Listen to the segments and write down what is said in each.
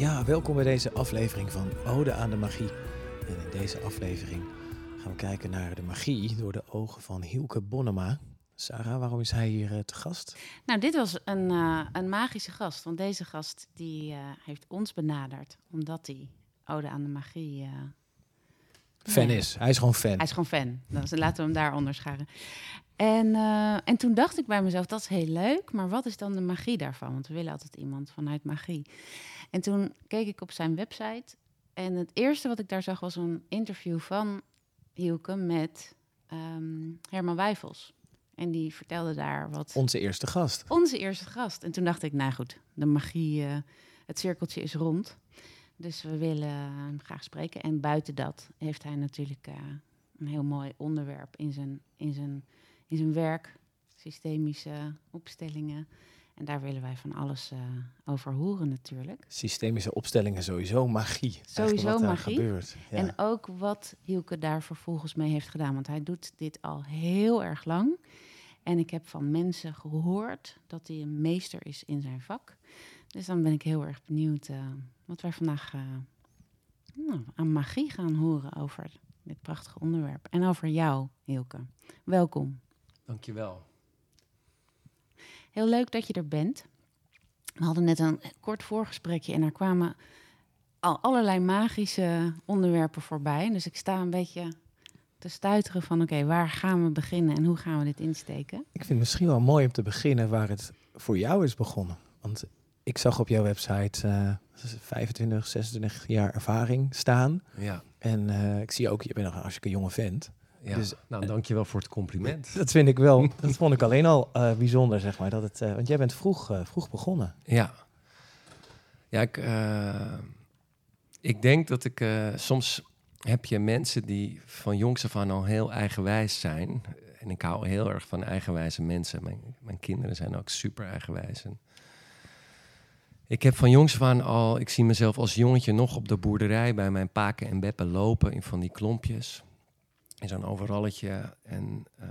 Ja, welkom bij deze aflevering van Ode aan de Magie. En in deze aflevering gaan we kijken naar de magie door de ogen van Hielke Bonnema. Sarah, waarom is hij hier uh, te gast? Nou, dit was een, uh, een magische gast. Want deze gast die, uh, heeft ons benaderd omdat hij Ode aan de Magie... fan nee. is. Hij is gewoon fan. Hij is gewoon fan. Dus laten we hem daar onderscharen. En, en toen dacht ik bij mezelf, dat is heel leuk. Maar wat is dan de magie daarvan? Want we willen altijd iemand vanuit magie. En toen keek ik op zijn website. En het eerste wat ik daar zag was een interview van Hielke met um, Herman Wijfels. En die vertelde daar wat. Onze eerste gast. Onze eerste gast. En toen dacht ik, nou goed, de magie, uh, het cirkeltje is rond. Dus we willen hem graag spreken. En buiten dat heeft hij natuurlijk uh, een heel mooi onderwerp in zijn, in zijn, in zijn werk. Systemische opstellingen. En daar willen wij van alles uh, over horen natuurlijk. Systemische opstellingen sowieso, magie. Sowieso wat magie. Gebeurt. Ja. En ook wat Hielke daar vervolgens mee heeft gedaan. Want hij doet dit al heel erg lang. En ik heb van mensen gehoord dat hij een meester is in zijn vak. Dus dan ben ik heel erg benieuwd uh, wat wij vandaag uh, nou, aan magie gaan horen over dit prachtige onderwerp. En over jou, Hielke. Welkom. Dankjewel. Heel leuk dat je er bent. We hadden net een kort voorgesprekje en er kwamen al allerlei magische onderwerpen voorbij. Dus ik sta een beetje te stuiteren van oké, okay, waar gaan we beginnen en hoe gaan we dit insteken? Ik vind het misschien wel mooi om te beginnen waar het voor jou is begonnen. Want ik zag op jouw website uh, 25, 26 jaar ervaring staan. Ja. En uh, ik zie ook, je bent nog een hartstikke jonge vent. Ja, dus, nou, dankjewel voor het compliment. Dat vind ik wel, dat vond ik alleen al uh, bijzonder, zeg maar. Dat het, uh, want jij bent vroeg, uh, vroeg begonnen. Ja. Ja, ik, ik denk dat ik soms heb je mensen die van jongs af aan al heel eigenwijs zijn. En ik hou heel erg van eigenwijze mensen. Mijn, mijn kinderen zijn ook super eigenwijs. En ik heb van jongs af aan al, ik zie mezelf als jongetje nog op de boerderij bij mijn paken en beppen lopen in van die klompjes in zo'n overalletje. En uh,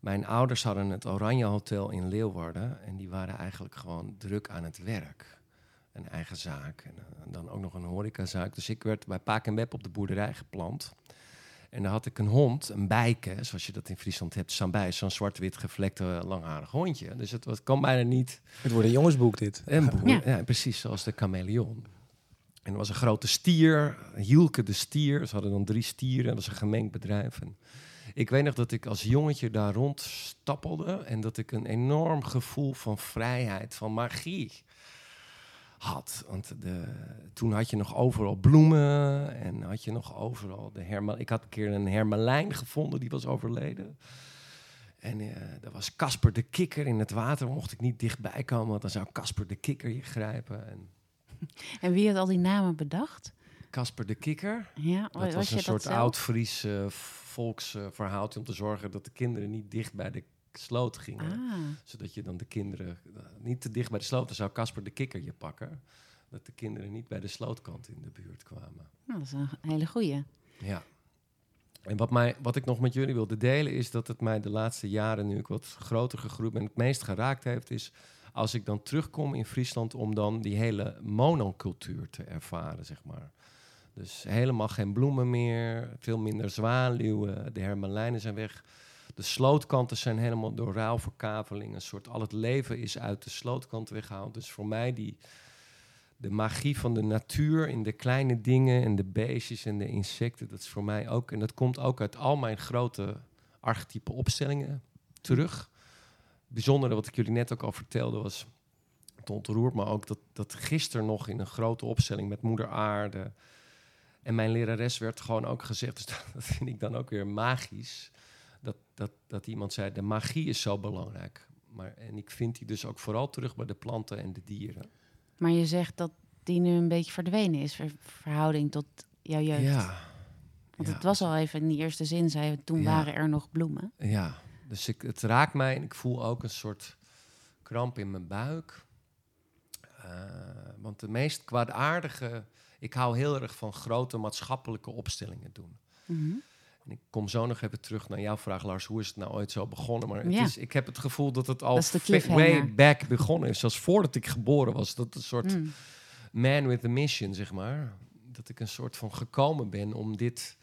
mijn ouders hadden het Oranje Hotel in Leeuwarden. En die waren eigenlijk gewoon druk aan het werk. Een eigen zaak. En, uh, dan ook nog een horecazaak. Dus ik werd bij Paak en Web op de boerderij geplant. En daar had ik een hond, een bijke, zoals je dat in Friesland hebt, Sambij, zo'n zwart-wit gevlekte langharig hondje. Dus het, het kan bijna niet. Het wordt een jongensboek dit. Een boek, ja. ja. precies, zoals de chameleon. En er was een grote stier, Hielke de stier. Ze hadden dan drie stieren, dat was een gemengd bedrijf. En ik weet nog dat ik als jongetje daar rondstappelde en dat ik een enorm gevoel van vrijheid, van magie had. Want de, toen had je nog overal bloemen en had je nog overal de herma. Ik had een keer een hermelijn gevonden, die was overleden. En uh, er was Casper de Kikker in het water, mocht ik niet dichtbij komen, want dan zou Casper de Kikker je grijpen. En en wie had al die namen bedacht? Casper de Kikker. Ja, dat was, was een soort oud-Fries uh, volksverhaal om te zorgen dat de kinderen niet dicht bij de sloot gingen. Ah. Zodat je dan de kinderen uh, niet te dicht bij de sloot, dan zou Casper de Kikker je pakken. Dat de kinderen niet bij de slootkant in de buurt kwamen. Nou, dat is een hele goeie. Ja. En wat, mij, wat ik nog met jullie wilde delen is dat het mij de laatste jaren, nu ik wat groter gegroeid ben, het meest geraakt heeft, is als ik dan terugkom in Friesland om dan die hele monocultuur te ervaren, zeg maar. Dus helemaal geen bloemen meer, veel minder zwaluwen, de hermelijnen zijn weg. De slootkanten zijn helemaal door ruilverkaveling, een soort al het leven is uit de slootkant weggehaald. Dus voor mij die, de magie van de natuur in de kleine dingen en de beestjes en de insecten, dat is voor mij ook, en dat komt ook uit al mijn grote archetype opstellingen terug bijzondere wat ik jullie net ook al vertelde was, het ontroert me ook dat, dat gisteren nog in een grote opstelling met moeder aarde en mijn lerares werd gewoon ook gezegd, dus dat, dat vind ik dan ook weer magisch, dat, dat, dat iemand zei, de magie is zo belangrijk. Maar, en ik vind die dus ook vooral terug bij de planten en de dieren. Maar je zegt dat die nu een beetje verdwenen is, ver verhouding tot jouw jeugd. Ja. Want ja. het was al even in die eerste zin, zei toen Ja. waren er nog bloemen. Ja, dus ik, het raakt mij en ik voel ook een soort kramp in mijn buik. Eh, want de meest kwaadaardige... Ik hou heel erg van grote maatschappelijke opstellingen doen. Mhm. En ik kom zo nog even terug naar jouw vraag, Lars. Hoe is het nou ooit zo begonnen? Maar het Ja. is, ik heb het gevoel dat het al Dat way back begonnen is. Zelfs voordat ik geboren was. Dat een soort Mm. man with a mission, zeg maar. Dat ik een soort van gekomen ben om dit...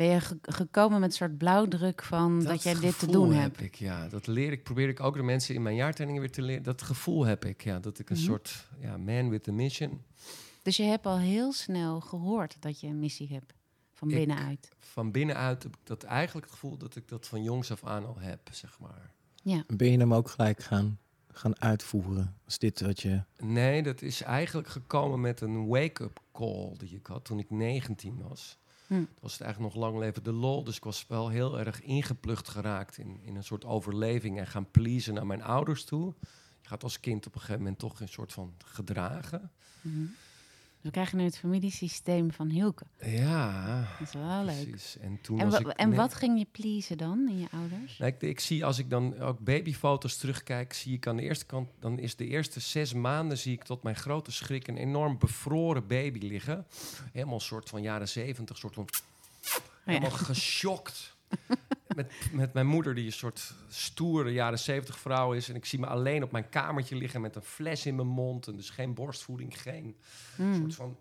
Ben je ge- gekomen met een soort blauwdruk van dat, jij dit te gevoel doen heb hebt? Ik, ja, dat leer ik, probeer ik ook de mensen in mijn jaartrainingen weer te leren. Dat gevoel heb ik, ja. Dat ik een Mhm. soort ja, man with a mission... Dus je hebt al heel snel gehoord dat je een missie hebt. Van Ik- binnenuit. Van binnenuit heb ik dat eigenlijk het gevoel dat ik dat van jongs af aan al heb, zeg maar. Ben je hem ook gelijk gaan, gaan uitvoeren? Is dit wat je... Nee, dat is eigenlijk gekomen met een wake-up call die ik had toen ik 19 was. Hm. Toen was het eigenlijk nog lang leven de lol. Dus ik was wel heel erg ingeplucht geraakt in, in een soort overleving en gaan pleasen naar mijn ouders toe. Je gaat als kind op een gegeven moment toch een soort van gedragen. Mhm. We krijgen nu het familiesysteem van Hilke. Ja, Dat is wel leuk. precies. En, toen En, was wa- ik en wat ging je pleasen dan in je ouders? Nou, ik, ik zie als ik dan ook babyfoto's terugkijk, zie ik aan de eerste kant, dan is de eerste zes maanden zie ik tot mijn grote schrik een enorm bevroren baby liggen. Helemaal een soort van jaren zeventig, soort van helemaal geschokt. Met, met mijn moeder, die een soort stoere jaren zeventig vrouw is. En ik zie me alleen op mijn kamertje liggen met een fles in mijn mond. En dus geen borstvoeding, geen Hmm. soort van...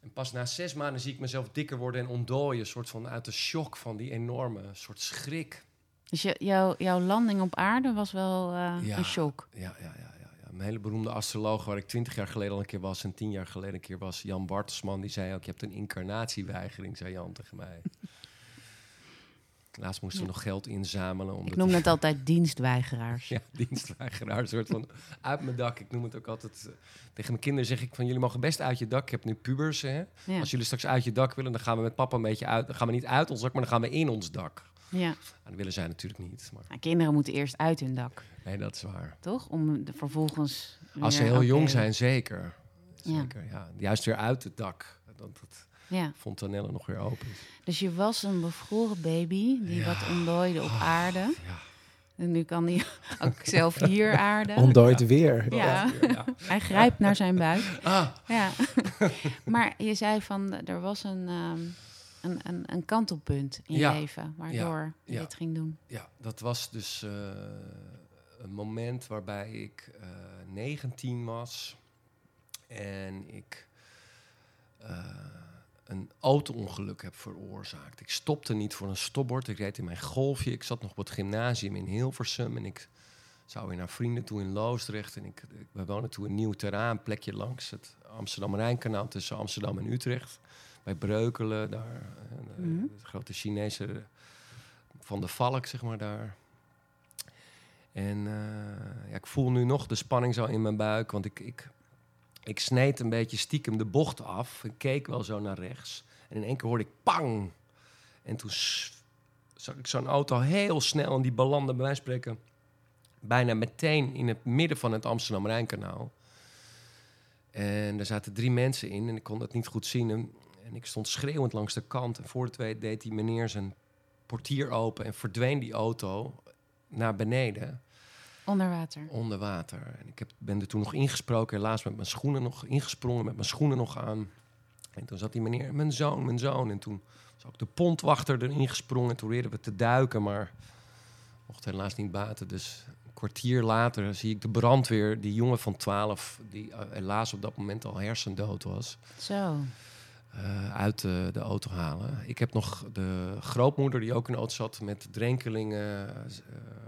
En pas na zes maanden zie ik mezelf dikker worden en ontdooien. Een soort van uit de shock van die enorme soort schrik. Dus je, jouw, jouw landing op aarde was wel eh, Ja. een shock. Ja, ja, ja, ja, ja. Een hele beroemde astroloog waar ik twintig jaar geleden al een keer was... en tien jaar geleden een keer was, Jan Bartelsman... die zei ook, je hebt een incarnatieweigering, zei Jan tegen mij. Laatst moesten we nog geld inzamelen. Omdat Ik noem het altijd dienstweigeraars. Ja, dienstweigeraar, een soort van uit mijn dak. Ik noem het ook altijd... eh, tegen mijn kinderen zeg ik van, jullie mogen best uit je dak. Ik heb nu pubers, hè. Als jullie straks uit je dak willen, dan gaan we met papa een beetje uit. Dan gaan we niet uit ons dak, maar dan gaan we in ons dak. ja. En dat willen zij natuurlijk niet. Maar Nou, kinderen moeten eerst uit hun dak, nee, dat is waar. toch? Om de, vervolgens. Als ze heel jong zijn, zeker. Ja. Zeker, ja. Juist weer uit het dak. Dat, dat Ja. fontanelle nog weer open is. Dus je was een bevroren baby die Ja. wat ontdooide op aarde. Ja. En nu kan hij ook zelf hier aarden. Ontdooit weer. Ja. Ja. Hij grijpt naar zijn buik. Ah, Ja. maar je zei van eh, er was een, ehm, een, een, een kantelpunt in Ja. je leven waardoor je Ja. dit ging doen. ja, dat was dus eh, een moment waarbij ik eh 19 was. En ik eh, een auto-ongeluk heb veroorzaakt. Ik stopte niet voor een stopbord. Ik reed in mijn golfje. Ik zat nog op het gymnasium in Hilversum. En ik zou weer naar vrienden toe in Loosdrecht. En ik, ik, we wonen toen een nieuw terrein, een plekje langs het Amsterdam-Rijnkanaal tussen Amsterdam en Utrecht. Bij Breukelen, daar. eh, Mhm. Grote Chinese van de Valk, zeg maar, daar. En eh, ja, ik voel nu nog de spanning zo in mijn buik, want ik, ik, ik sneed een beetje stiekem de bocht af. Ik keek wel zo naar rechts. En in één keer hoorde ik pang. En toen zag ik zo'n auto heel snel en die belandde bij wijze spreken bijna meteen in het midden van het Amsterdam-Rijnkanaal. En er zaten drie mensen in en ik kon het niet goed zien. En, en ik stond schreeuwend langs de kant. En voor het weet deed die meneer zijn portier open en verdween die auto naar beneden, Onder water. onder water. En ik heb, ben er toen nog ingesproken, helaas met mijn schoenen nog ingesprongen, met mijn schoenen nog aan. En toen zat die meneer, mijn zoon, mijn zoon. En toen was ook de pontwachter erin gesprongen. En toen probeerden we te duiken, maar mocht helaas niet baten. Dus een kwartier later zie ik de brandweer, die jongen van 12, die eh, helaas op dat moment al hersendood was Zo. Eh, uit de, de auto halen. Ik heb nog de grootmoeder die ook in de auto zat met drenkelingen, eh,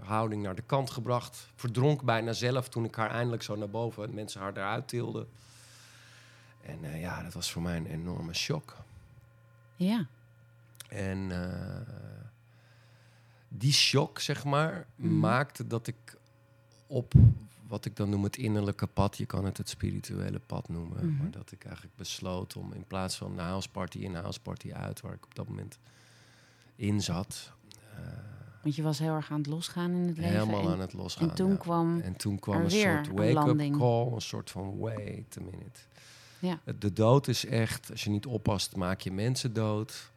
houding naar de kant gebracht. Verdronk bijna zelf toen ik haar eindelijk zo naar boven en mensen haar eruit tilden. En ja, dat was voor mij een enorme shock. Ja. En die shock, zeg maar, Mhm. maakte dat ik op wat ik dan noem het innerlijke pad, je kan het het spirituele pad noemen, Mhm. maar dat ik eigenlijk besloot om in plaats van de houseparty in, houseparty uit, waar ik op dat moment in zat, eh, Want je was heel erg aan het losgaan in het leven. helemaal en, aan het losgaan. en toen ja. kwam... En toen kwam een soort wake-up call, een soort van wait a minute. Ja. De dood is echt, als je niet oppast, maak je mensen dood.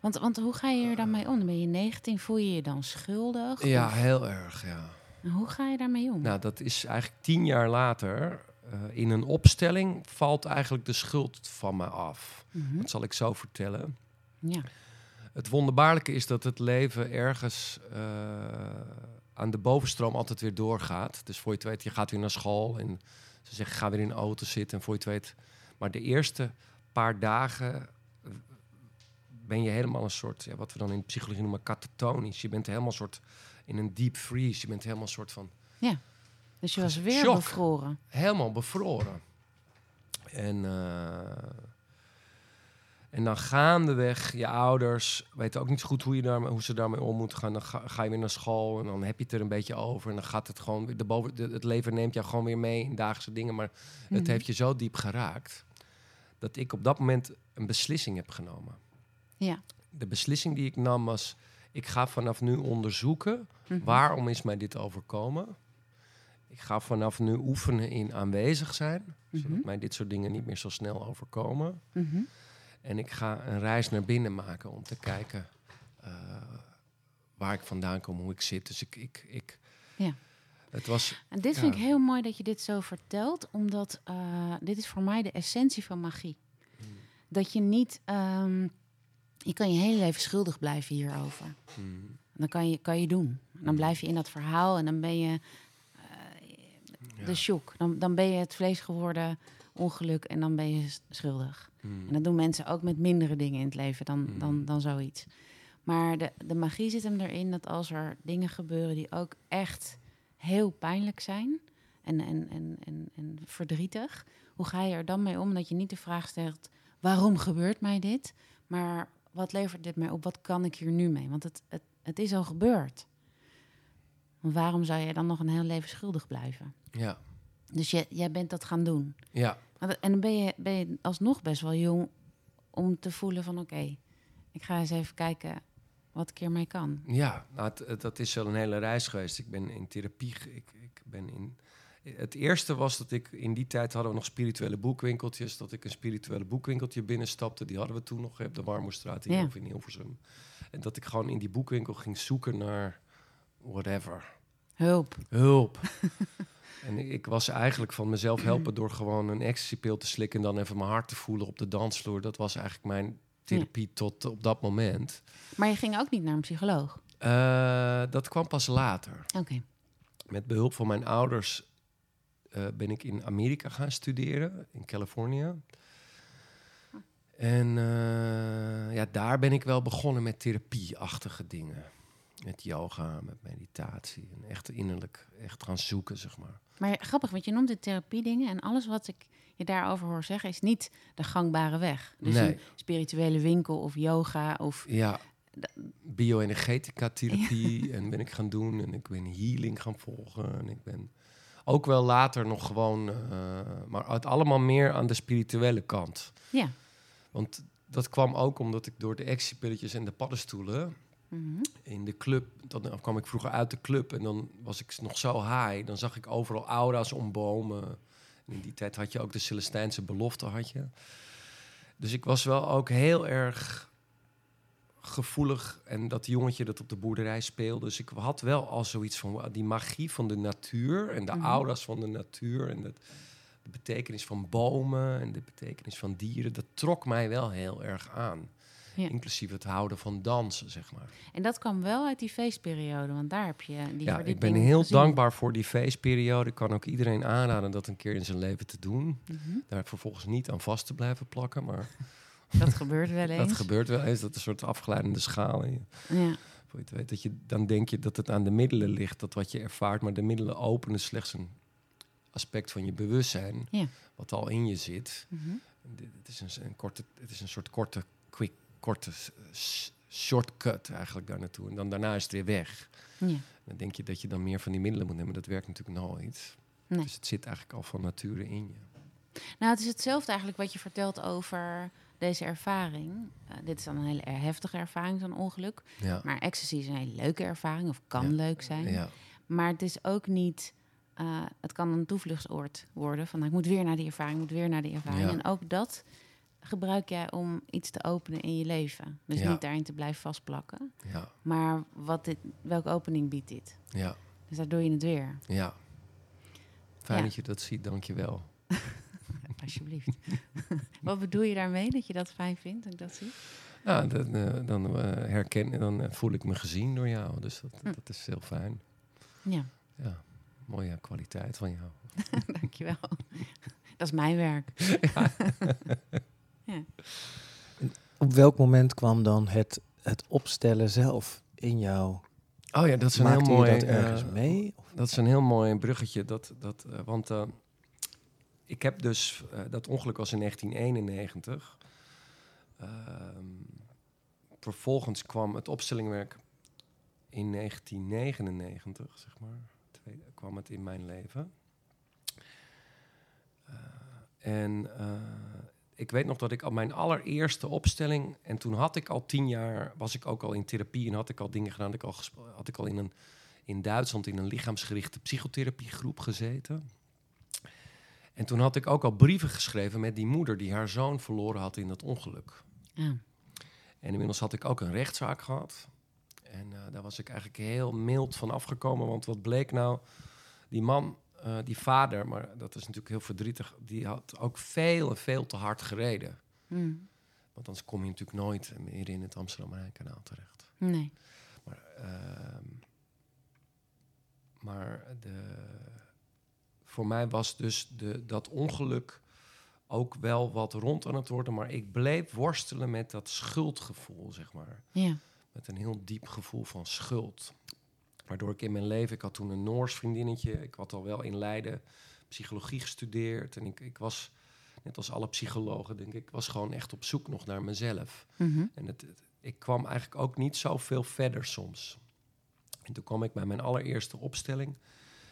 Want, want hoe ga je er dan mee om? Dan ben je 19, voel je je dan schuldig? Ja, Of- heel erg, ja. En hoe ga je daarmee om? Nou, dat is eigenlijk tien jaar later. eh, in een opstelling valt eigenlijk de schuld van me af. Mhm. Dat zal ik zo vertellen. Ja. Het wonderbaarlijke is dat het leven ergens eh, aan de bovenstroom altijd weer doorgaat. Dus voor je het weet, je gaat weer naar school en Ze zeggen, ga weer in de auto zitten en voor je het weet. Maar de eerste paar dagen eh, ben je helemaal een soort, ja, wat we dan in psychologie noemen, katatonisch. Je bent helemaal een soort in een deep freeze. Je bent helemaal een soort van Dus je was weer Shock. bevroren. helemaal bevroren. En, eh, en dan gaandeweg, je ouders weten ook niet goed hoe, je daar, hoe ze daarmee om moeten gaan. Dan ga, ga je weer naar school en dan heb je het er een beetje over. En dan gaat het gewoon, weer- de boven, de- het leven neemt jou gewoon weer mee in dagelijkse dingen. Maar het Mhm. heeft je zo diep geraakt, dat ik op dat moment een beslissing heb genomen. Ja. De beslissing die ik nam was, ik ga vanaf nu onderzoeken Mhm. Waarom is mij dit overkomen? Ik ga vanaf nu oefenen in aanwezig zijn, zodat Mhm. mij dit soort dingen niet meer zo snel overkomen. Mhm. En ik ga een reis naar binnen maken om te kijken eh, waar ik vandaan kom, hoe ik zit. Dus ik, ik, ik Ja. het was, En dit vind ik heel mooi dat je dit zo vertelt, omdat eh, dit is voor mij de essentie van magie. Hmm. Dat je niet, ehm, je kan je hele leven schuldig blijven hierover. En Dan kan je, kan je doen. Dan blijf je in dat verhaal en dan ben je ja, de shock. Dan, dan ben je het vlees geworden ongeluk en dan ben je schuldig. hmm, En dat doen mensen ook met mindere dingen in het leven dan, Mhm. dan, dan zoiets. Maar de, de magie zit hem erin dat als er dingen gebeuren die ook echt heel pijnlijk zijn en, en, en, en, en verdrietig, hoe ga je er dan mee om dat je niet de vraag stelt: waarom gebeurt mij dit? Maar wat levert dit mij op? Wat kan ik hier nu mee? Want het, het, het is al gebeurd. Want waarom zou je dan nog een heel leven schuldig blijven? ja, Dus je, jij bent dat gaan doen. ja, En dan ben je, ben je alsnog best wel jong om te voelen van oké, ik ga eens even kijken wat ik hiermee kan. ja. Nou, het- dat is wel een hele reis geweest. Ik ben in therapie, ik, ik ben in... Het eerste was dat ik in die tijd hadden we nog spirituele boekwinkeltjes. Dat ik een spirituele boekwinkeltje binnenstapte. Die hadden we toen nog op de Warmoestraat hier Ja. of in Hilversum. En dat ik gewoon in die boekwinkel ging zoeken naar whatever. Hulp. Hulp. en ik, ik was eigenlijk van mezelf helpen door gewoon een ecstasypil te slikken... en dan even mijn hart te voelen op de dansvloer. Dat was eigenlijk mijn therapie tot op dat moment. Maar je ging ook niet naar een psycholoog. Eh, dat kwam pas later. Oké. Met behulp van mijn ouders eh, ben ik in Amerika gaan studeren, in Californië. En eh, ja, daar ben ik wel begonnen met therapieachtige dingen. Met yoga, met meditatie. En echt innerlijk, echt gaan zoeken, zeg maar. Maar grappig, want je noemt het therapiedingen en alles wat ik je daarover hoor zeggen is niet de gangbare weg. Dus Nee. een spirituele winkel of yoga of Ja, bioenergetica therapie en ben ik gaan doen. En ik ben healing gaan volgen. En ik ben ook wel later nog gewoon... eh, maar het allemaal meer aan de spirituele kant. ja. Want dat kwam ook omdat ik door de ecstasypilletjes en de paddenstoelen Mhm. In de club, dan kwam ik vroeger uit de club en dan was ik nog zo high. Dan zag ik overal aura's om bomen. En in die tijd had je ook de Celestijnse belofte, had je. Dus ik was wel ook heel erg gevoelig en dat jongetje dat op de boerderij speelde. Dus ik had wel al zoiets van die magie van de natuur en de Mhm. aura's van de natuur en het, de betekenis van bomen en de betekenis van dieren. Dat trok mij wel heel erg aan. Ja. Inclusief het houden van dansen, zeg maar. En dat kwam wel uit die feestperiode, want daar heb je die Ja, ik ben heel gezien. dankbaar voor die feestperiode. Ik kan ook iedereen aanraden dat een keer in zijn leven te doen. Mhm. Daar vervolgens niet aan vast te blijven plakken. Maar Dat gebeurt wel eens. dat gebeurt wel eens. Dat is een soort afgeleidende schaal. Ja. voor je het weet, dat je, dan denk je dat het aan de middelen ligt, dat wat je ervaart. Maar de middelen openen slechts een aspect van je bewustzijn, Ja. wat al in je zit. Mhm. Het is een, een korte, het is een soort korte, quick, korte shortcut eigenlijk daar naartoe. En dan daarna is het weer weg. ja. Dan denk je dat je dan meer van die middelen moet nemen. Dat werkt natuurlijk nooit. Nee. Dus het zit eigenlijk al van nature in je. Nou, het is hetzelfde eigenlijk wat je vertelt over deze ervaring. Eh, dit is dan een hele heftige ervaring, zo'n ongeluk. Ja. Maar ecstasy is een hele leuke ervaring, of kan Ja. leuk zijn. ja. Maar het is ook niet... eh, het kan een toevluchtsoord worden. Van, nou, ik moet weer naar die ervaring, moet weer naar die ervaring. En ook dat gebruik jij om iets te openen in je leven. Dus Ja. niet daarin te blijven vastplakken. Ja. Maar wat dit, welke opening biedt dit? Ja. Dus daar doe je het weer, Ja. Fijn Ja. dat je dat ziet, dankjewel. alsjeblieft. wat bedoel je daarmee, dat je dat fijn vindt, dat ik dat zie? Nou, dan, eh, dan eh, herken dan eh, voel ik me gezien door jou. Dus dat, Hm. dat is heel fijn. Ja. Ja. mooie kwaliteit van jou. Dankjewel. Dat is mijn werk. Ja. Op welk moment kwam dan het, het opstellen zelf in jou? Oh ja, dat is een Maakte heel mooi. je dat ergens eh, mee? Of- Dat is een heel mooi bruggetje. Dat, dat, eh, want eh, ik heb dus, eh, dat ongeluk was in 1991. Ehm, vervolgens kwam het opstellingwerk in 1999, zeg maar. Tweede, kwam het in mijn leven. Eh, en eh, ik weet nog dat ik al mijn allereerste opstelling... en toen had ik al tien jaar, was ik ook al in therapie... en had ik al dingen gedaan. Had ik al, had ik al in, een, in Duitsland in een lichaamsgerichte psychotherapiegroep gezeten. En toen had ik ook al brieven geschreven met die moeder... die haar zoon verloren had in dat ongeluk. Ja. En inmiddels had ik ook een rechtszaak gehad. En eh, daar was ik eigenlijk heel mild van afgekomen. Want wat bleek nou? Die man, eh, die vader, maar dat is natuurlijk heel verdrietig... die had ook veel en veel te hard gereden. Mm. Want anders kom je natuurlijk nooit meer in het Amsterdam-Rijnkanaal terecht. Nee. Maar, ehm, maar de, voor mij was dus de, dat ongeluk ook wel wat rond aan het worden. Maar ik bleef worstelen met dat schuldgevoel, zeg maar. Ja. Met een heel diep gevoel van schuld. Waardoor ik in mijn leven, ik had toen een Noors vriendinnetje. Ik had al wel in Leiden psychologie gestudeerd. En ik, ik was, net als alle psychologen, denk ik, was gewoon echt op zoek nog naar mezelf. Mhm. En het, het- ik kwam eigenlijk ook niet zoveel verder soms. En toen kwam ik bij mijn allereerste opstelling.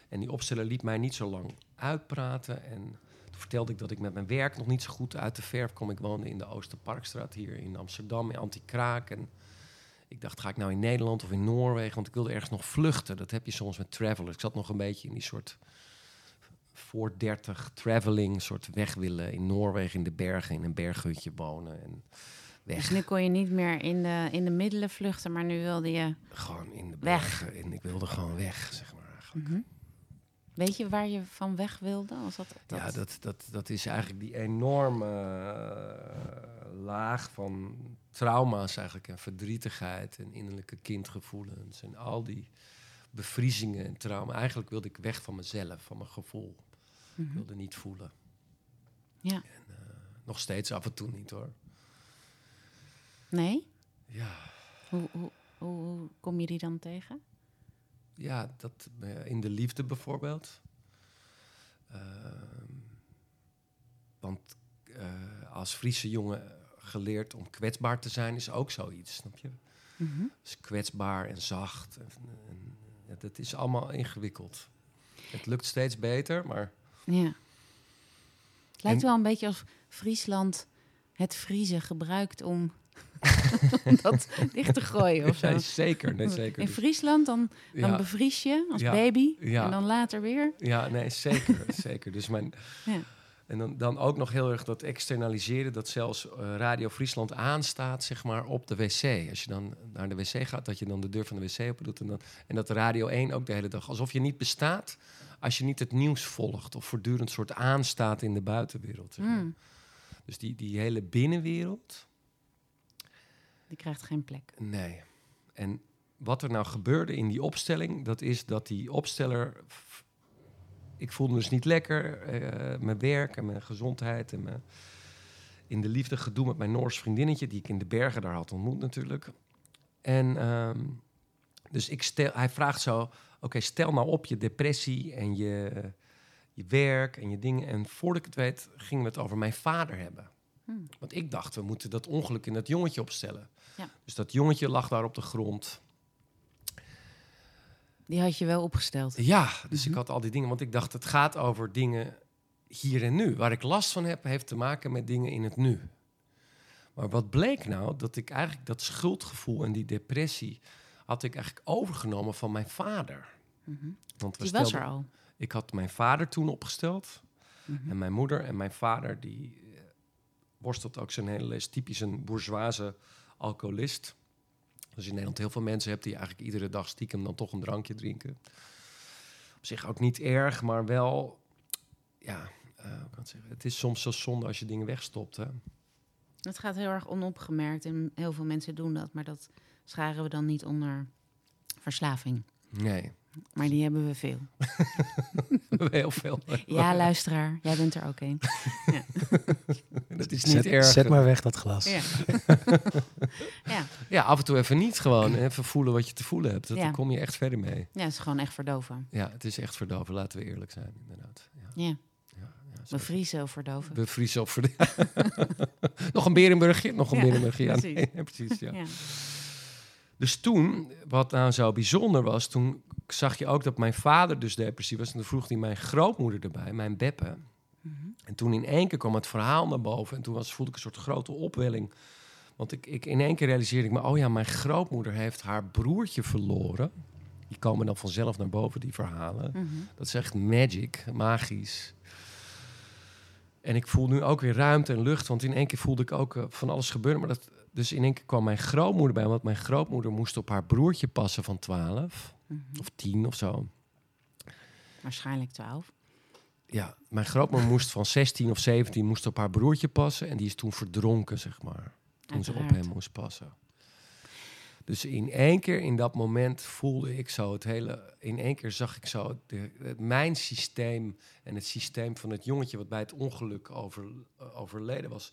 En die opsteller liet mij niet zo lang uitpraten. En toen vertelde ik dat ik met mijn werk nog niet zo goed uit de verf kwam. Ik woonde in de Oosterparkstraat hier in Amsterdam, in Antikraak. En ik dacht, ga ik nou in Nederland of in Noorwegen? Want ik wilde ergens nog vluchten. Dat heb je soms met travelers. Ik zat nog een beetje in die soort voor 30 traveling soort weg willen in Noorwegen, in de bergen, in een berghutje wonen. En weg. Dus nu kon je niet meer in de, in de middelen vluchten, maar nu wilde je... Gewoon in de Weg. bergen. En ik wilde gewoon weg, zeg maar. Eigenlijk. Mhm. Weet je waar je van weg wilde? Was dat, dat... Ja, dat, dat, dat is eigenlijk die enorme eh, laag van trauma's eigenlijk. En verdrietigheid en innerlijke kindgevoelens. En al die bevriezingen en trauma. Eigenlijk wilde ik weg van mezelf, van mijn gevoel. Ik Mhm. wilde niet voelen. Ja. En, eh, nog steeds af en toe niet hoor. Nee? Ja, Hoe, hoe, hoe, kom je die dan tegen? ja dat, eh, in de liefde bijvoorbeeld. Ehm, want eh, als Friese jongen geleerd om kwetsbaar te zijn, is ook zoiets, snap je? Mhm. Dus kwetsbaar en zacht. En, en, ja, dat is allemaal ingewikkeld. Het lukt steeds beter, maar Ja. Het lijkt En- wel een beetje alsof Friesland het Friese gebruikt om, om dat dicht te gooien of zo. Zeker. Nee, zeker. In Dus- Friesland dan, dan ja, bevries je als Ja. baby Ja. en dan later weer. ja, nee, zeker. zeker. Dus mijn, Ja. En dan, dan ook nog heel erg dat externaliseren, dat zelfs eh, Radio Friesland aanstaat, zeg maar, op de wc. Als je dan naar de wc gaat, dat je dan de deur van de wc open doet. En, dan, en dat Radio 1 ook de hele dag. Alsof je niet bestaat als je niet het nieuws volgt. Of voortdurend soort aanstaat in de buitenwereld. Zeg maar. Mm, Dus die, die hele binnenwereld, die krijgt geen plek. nee. En wat er nou gebeurde in die opstelling, dat is dat die opsteller. Ik voelde me dus niet lekker. eh, mijn werk en mijn gezondheid en mijn in de liefde gedoe met mijn Noors vriendinnetje, die ik in de bergen daar had ontmoet natuurlijk. En ehm, dus ik stel, hij vraagt zo: Oké, stel nou op je depressie en je, je werk en je dingen. En voordat ik het weet, gingen we het over mijn vader hebben. Hmm. Want ik dacht, we moeten dat ongeluk in dat jongetje opstellen. Ja. Dus dat jongetje lag daar op de grond. Die had je wel opgesteld. Ja, dus Mhm. ik had al die dingen, want ik dacht, het gaat over dingen hier en nu. Waar ik last van heb, heeft te maken met dingen in het nu. Maar wat bleek nou? Dat ik eigenlijk dat schuldgevoel en die depressie had ik eigenlijk overgenomen van mijn vader. Mhm. Want we Die was er al. Ik had mijn vader toen opgesteld Mhm. en mijn moeder. En mijn vader die eh, worstelt ook zijn hele les typisch een bourgeoise alcoholist. Dus in Nederland heel veel mensen hebt die eigenlijk iedere dag stiekem dan toch een drankje drinken. Op zich ook niet erg, maar wel, ja, hoe kan het zeggen? Het is soms zo zonde als je dingen wegstopt. Hè? Het gaat heel erg onopgemerkt en heel veel mensen doen dat, maar dat scharen we dan niet onder verslaving. Nee, Maar die hebben we veel. heel veel. Ja, luisteraar, jij bent er ook een. Dat is niet Zet, erg. zet maar weg dat glas. Ja. ja. Ja, af en toe even niet gewoon. Even voelen wat je te voelen hebt. Dat, Ja. Daar kom je echt verder mee. ja, het is gewoon echt verdoven. Ja, het is echt verdoven. Laten we eerlijk zijn, inderdaad. Ja, Ja, ja, ja, bevriezen of verdoven. Bevriezen op voor Nog een Berenburgje? Nog een Ja, Berenburgje. Ja, precies. nee, nee, precies ja. Dus toen, wat nou zo bijzonder was, toen zag je ook dat mijn vader dus depressief was. En toen vroeg hij mijn grootmoeder erbij, mijn Beppe. Mhm. En toen in één keer kwam het verhaal naar boven. En toen was, voelde ik een soort grote opwelling. Want ik, ik, in één keer realiseerde ik me, oh ja, mijn grootmoeder heeft haar broertje verloren. Die komen dan vanzelf naar boven, die verhalen. Mhm. Dat is echt magic, magisch. En ik voel nu ook weer ruimte en lucht, want in één keer voelde ik ook eh, van alles gebeuren. Maar dat, dus in één keer kwam mijn grootmoeder bij, want mijn grootmoeder moest op haar broertje passen van 12 Mhm. of 10 of zo. Waarschijnlijk twaalf. Ja, mijn grootmoeder moest van 16 of 17 moest op haar broertje passen en die is toen verdronken, zeg maar. Toen ze op hem moest passen. Dus in één keer in dat moment voelde ik zo het hele. In één keer zag ik zo de, het, mijn systeem en het systeem van het jongetje wat bij het ongeluk over, eh, overleden was.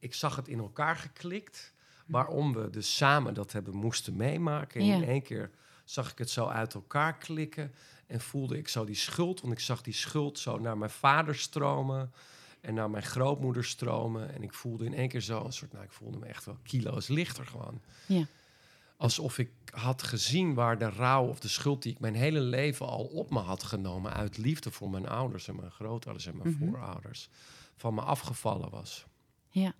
Ik zag het in elkaar geklikt. Waarom we dus samen dat hebben moesten meemaken. En Ja. in één keer zag ik het zo uit elkaar klikken. En voelde ik zo die schuld. Want ik zag die schuld zo naar mijn vader stromen. En naar mijn grootmoeder stromen. En ik voelde in één keer zo een soort. Nou, ik voelde me echt wel kilo's lichter gewoon. Ja. Alsof ik had gezien waar de rouw of de schuld die ik mijn hele leven al op me had genomen. uit liefde voor mijn ouders en mijn grootouders en mijn Mhm. voorouders. van me afgevallen was. Ja.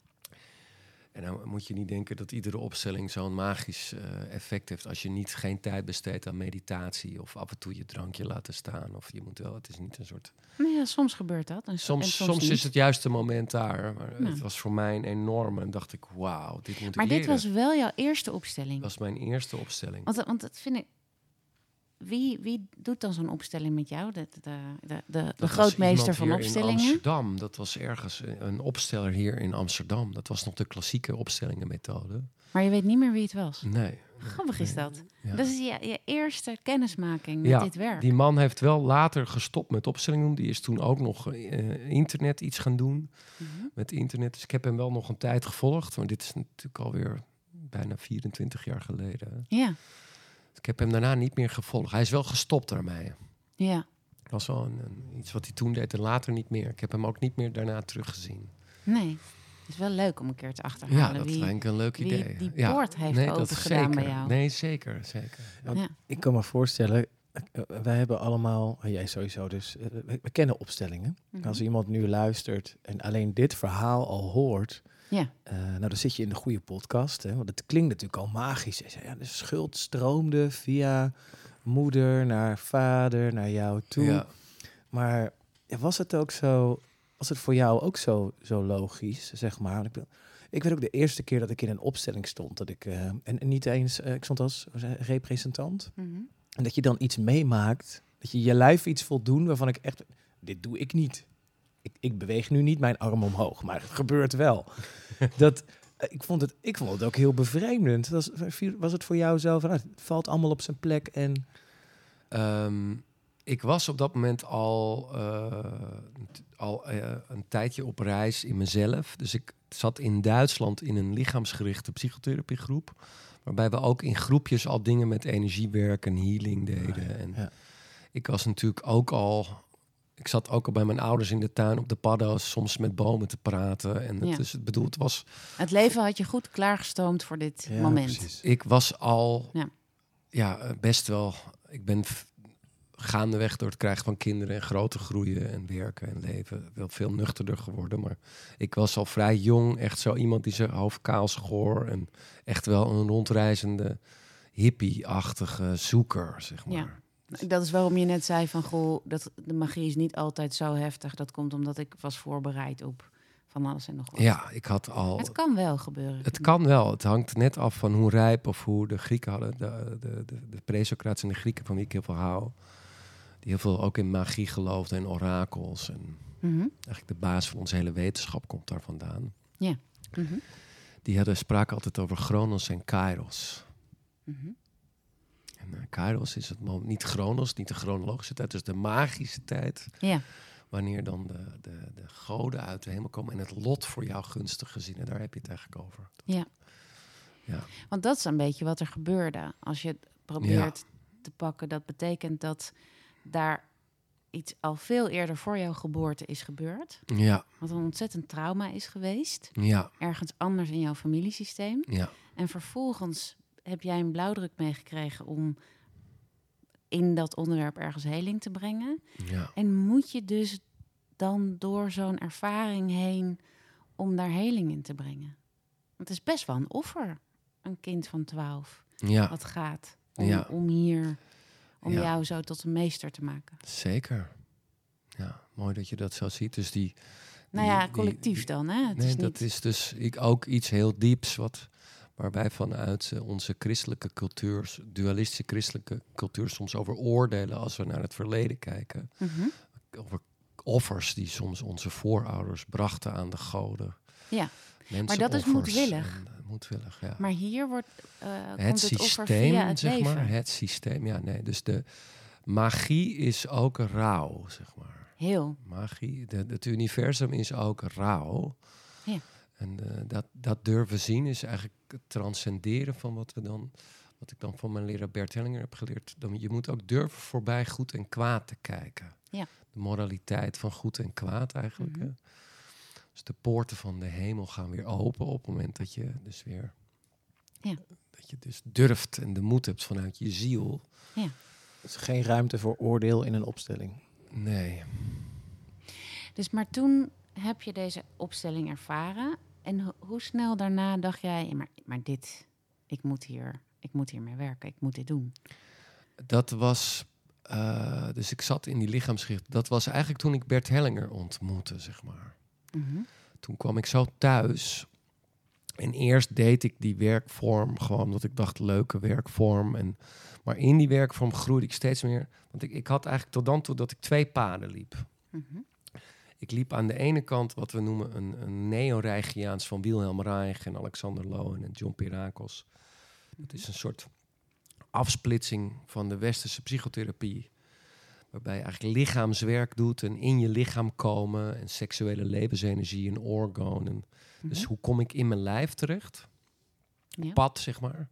En dan moet je niet denken dat iedere opstelling zo'n magisch eh, effect heeft. als je niet geen tijd besteedt aan meditatie. of af en toe je drankje laten staan. Of je moet wel, het is niet een soort. Nou ja, soms gebeurt dat. En, so- en Soms, soms, is het juiste moment daar. Maar Nou. het was voor mij een enorme. En dacht ik, wauw, dit moet Maar ik dit leren. was wel jouw eerste opstelling. Dat was mijn eerste opstelling. Want, want dat vind ik. Wie, wie doet dan zo'n opstelling met jou? De, de, de, de, grootmeester van In opstellingen? Amsterdam, dat was ergens een- opsteller hier in Amsterdam. Dat was nog de klassieke opstellingenmethode. Maar je weet niet meer wie het was. Nee. Grappig is dat. Ja. Dat is je, je eerste kennismaking met Ja, dit werk. Die man heeft wel later gestopt met opstellingen doen. Die is toen ook nog eh, internet iets gaan doen. Mhm. Met internet. Dus ik heb hem wel nog een tijd gevolgd. Maar dit is natuurlijk alweer bijna 24 jaar geleden. Ja, Ik heb hem daarna niet meer gevolgd. Hij is wel gestopt daarmee. ja. Dat was wel een, een- iets wat hij toen deed en later niet meer. Ik heb hem ook niet meer daarna teruggezien. Nee. Het is wel leuk om een keer te Ja, achterhalen dat wie, lijkt een leuk wie idee. die ja. poort heeft nee, dat zeker. bij jou. Nee, zeker, zeker. Ja. Ja. Ik kan me voorstellen, eh, wij hebben allemaal, en jij sowieso dus, eh, we, we kennen opstellingen. Mhm. Als iemand nu luistert en alleen dit verhaal al hoort, Ja. eh, nou dan zit je in de goede podcast. Hè, want het klinkt natuurlijk al magisch. Ja, de schuld stroomde via moeder naar vader, naar jou toe. Ja. Maar ja, was het ook zo, was het voor jou ook zo, zo logisch, zeg maar? Ik, ben- ik weet ook de eerste keer dat ik in een opstelling stond, dat ik, eh, en, en niet eens, eh, ik stond als representant. Mhm. En dat je dan iets meemaakt, dat je je lijf iets voldoen waarvan ik echt, dit doe ik niet. Ik, ik beweeg nu niet mijn arm omhoog, maar het gebeurt wel. dat, eh, ik, vond het, ik vond het ook heel bevreemdend. Was, was het voor jou van, nou, het valt allemaal op zijn plek en... Ehm, ik was op dat moment al, eh, al eh, een tijdje op reis in mezelf. Dus ik zat in Duitsland in een lichaamsgerichte psychotherapiegroep. Waarbij we ook in groepjes al dingen met energiewerk en healing deden. En ja. ik was natuurlijk ook al. Ik zat ook al bij mijn ouders in de tuin op de paddo's, soms met bomen te praten. En het, Ja. dus het bedoel, het was Het leven had je goed klaargestoomd voor dit Ja, moment. precies. ik was al Ja. ja. best wel. Ik ben gaandeweg door het krijgen van kinderen en groter groeien en werken en leven wel veel nuchterder geworden. Maar ik was al vrij jong, echt zo iemand die zijn hoofd kaal schoor en echt wel een rondreizende hippie-achtige zoeker, zeg maar. Ja. Dat is waarom je net zei van, goh, dat, de magie is niet altijd zo heftig. Dat komt omdat ik was voorbereid op van alles en nog wat. Ja, ik had al. Het kan wel gebeuren. Het kan wel. Het hangt net af van hoe rijp of hoe de Grieken hadden. De, de, de, de pre-Socratische en de Grieken, van wie ik heel veel hou. Die heel veel ook in magie geloofden en orakels. En Mhm, eigenlijk de baas van onze hele wetenschap komt daar vandaan. mhm, Die hadden spraken altijd over Chronos en Kairos. eh, Kairos is het moment, niet chronos, niet de chronologische tijd, dus de magische tijd. Ja. Wanneer dan de, de, de goden uit de hemel komen en het lot voor jou gunstig gezien. En daar heb je het eigenlijk over. Ja. Ja. Want dat is een beetje wat er gebeurde. Als je het probeert te pakken, dat betekent dat daar iets al veel eerder voor jouw geboorte is gebeurd. Ja, Wat een ontzettend trauma is geweest. ja, Ergens anders in jouw familiesysteem. ja. En vervolgens heb jij een blauwdruk meegekregen om in dat onderwerp ergens heling te brengen. ja. En moet je dus dan door zo'n ervaring heen om daar heling in te brengen? Want het is best wel een offer, een kind van 12, ja. wat gaat om, Ja. om hier, om Ja. jou zo tot een meester te maken. Zeker. Ja, mooi dat je dat zo ziet. Dus die. Nou die- ja, collectief die- dan, hè? Het nee, is dat niet... is dus ik, ook iets heel dieps wat. Waarbij vanuit eh, onze christelijke cultuur, dualistische christelijke cultuur, soms over oordelen als we naar het verleden kijken. Mhm. Over offers die soms onze voorouders brachten aan de goden. Ja, maar dat is moedwillig. en, moedwillig, ja. Maar hier wordt, eh, het komt het systeem, via het zeg leven. maar. Het systeem, ja, nee. Dus de magie is ook rauw, zeg maar. Heel. Magie, de, het universum is ook rauw. Ja. En eh, dat, dat durven zien is eigenlijk het transcenderen van wat we dan, wat ik dan van mijn leraar Bert Hellinger heb geleerd. Dan, je moet ook durven voorbij goed en kwaad te kijken. Ja. De moraliteit van goed en kwaad eigenlijk. Mhm. hè. Dus de poorten van de hemel gaan weer open op het moment dat je dus weer Ja. dat je dus durft en de moed hebt vanuit je ziel. Er is geen ruimte voor oordeel in een opstelling. Nee. Dus maar toen heb je deze opstelling ervaren. En ho- hoe snel daarna dacht jij, "Ja, maar, maar dit, ik moet hier, ik moet hiermee werken, ik moet dit doen. Dat was. eh, dus ik zat in die lichaamsgericht. Dat was eigenlijk toen ik Bert Hellinger ontmoette, zeg maar. Mhm. Toen kwam ik zo thuis. En eerst deed ik die werkvorm gewoon omdat ik dacht, leuke werkvorm. En, maar in die werkvorm groeide ik steeds meer. Want ik, ik had eigenlijk tot dan toe dat ik twee paden liep. Mhm. Ik liep aan de ene kant wat we noemen een, een neo-Reichiaans van Wilhelm Reich en Alexander Lowen en John Pirakos. Dat is een soort afsplitsing van de westerse psychotherapie. Waarbij je eigenlijk lichaamswerk doet en in je lichaam komen en seksuele levensenergie en orgonen. Dus Mhm. hoe kom ik in mijn lijf terecht? Ja. Pad, zeg maar. Daar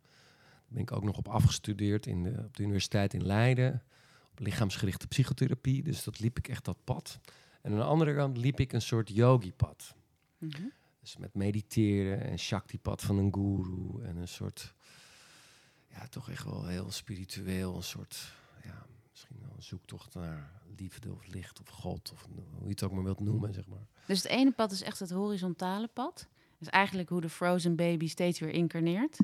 ben ik ook nog op afgestudeerd in de, op de universiteit in Leiden. Op lichaamsgerichte psychotherapie. Dus dat liep ik echt dat pad. En aan de andere kant liep ik een soort yogi-pad. Mhm. Dus met mediteren en shakti-pad van een guru. En een soort, ja, toch echt wel heel spiritueel. Een soort, ja, misschien wel een zoektocht naar liefde of licht of God. Of hoe je het ook maar wilt noemen, zeg maar. Dus het ene pad is echt het horizontale pad. Dus eigenlijk hoe de frozen baby steeds weer incarneert.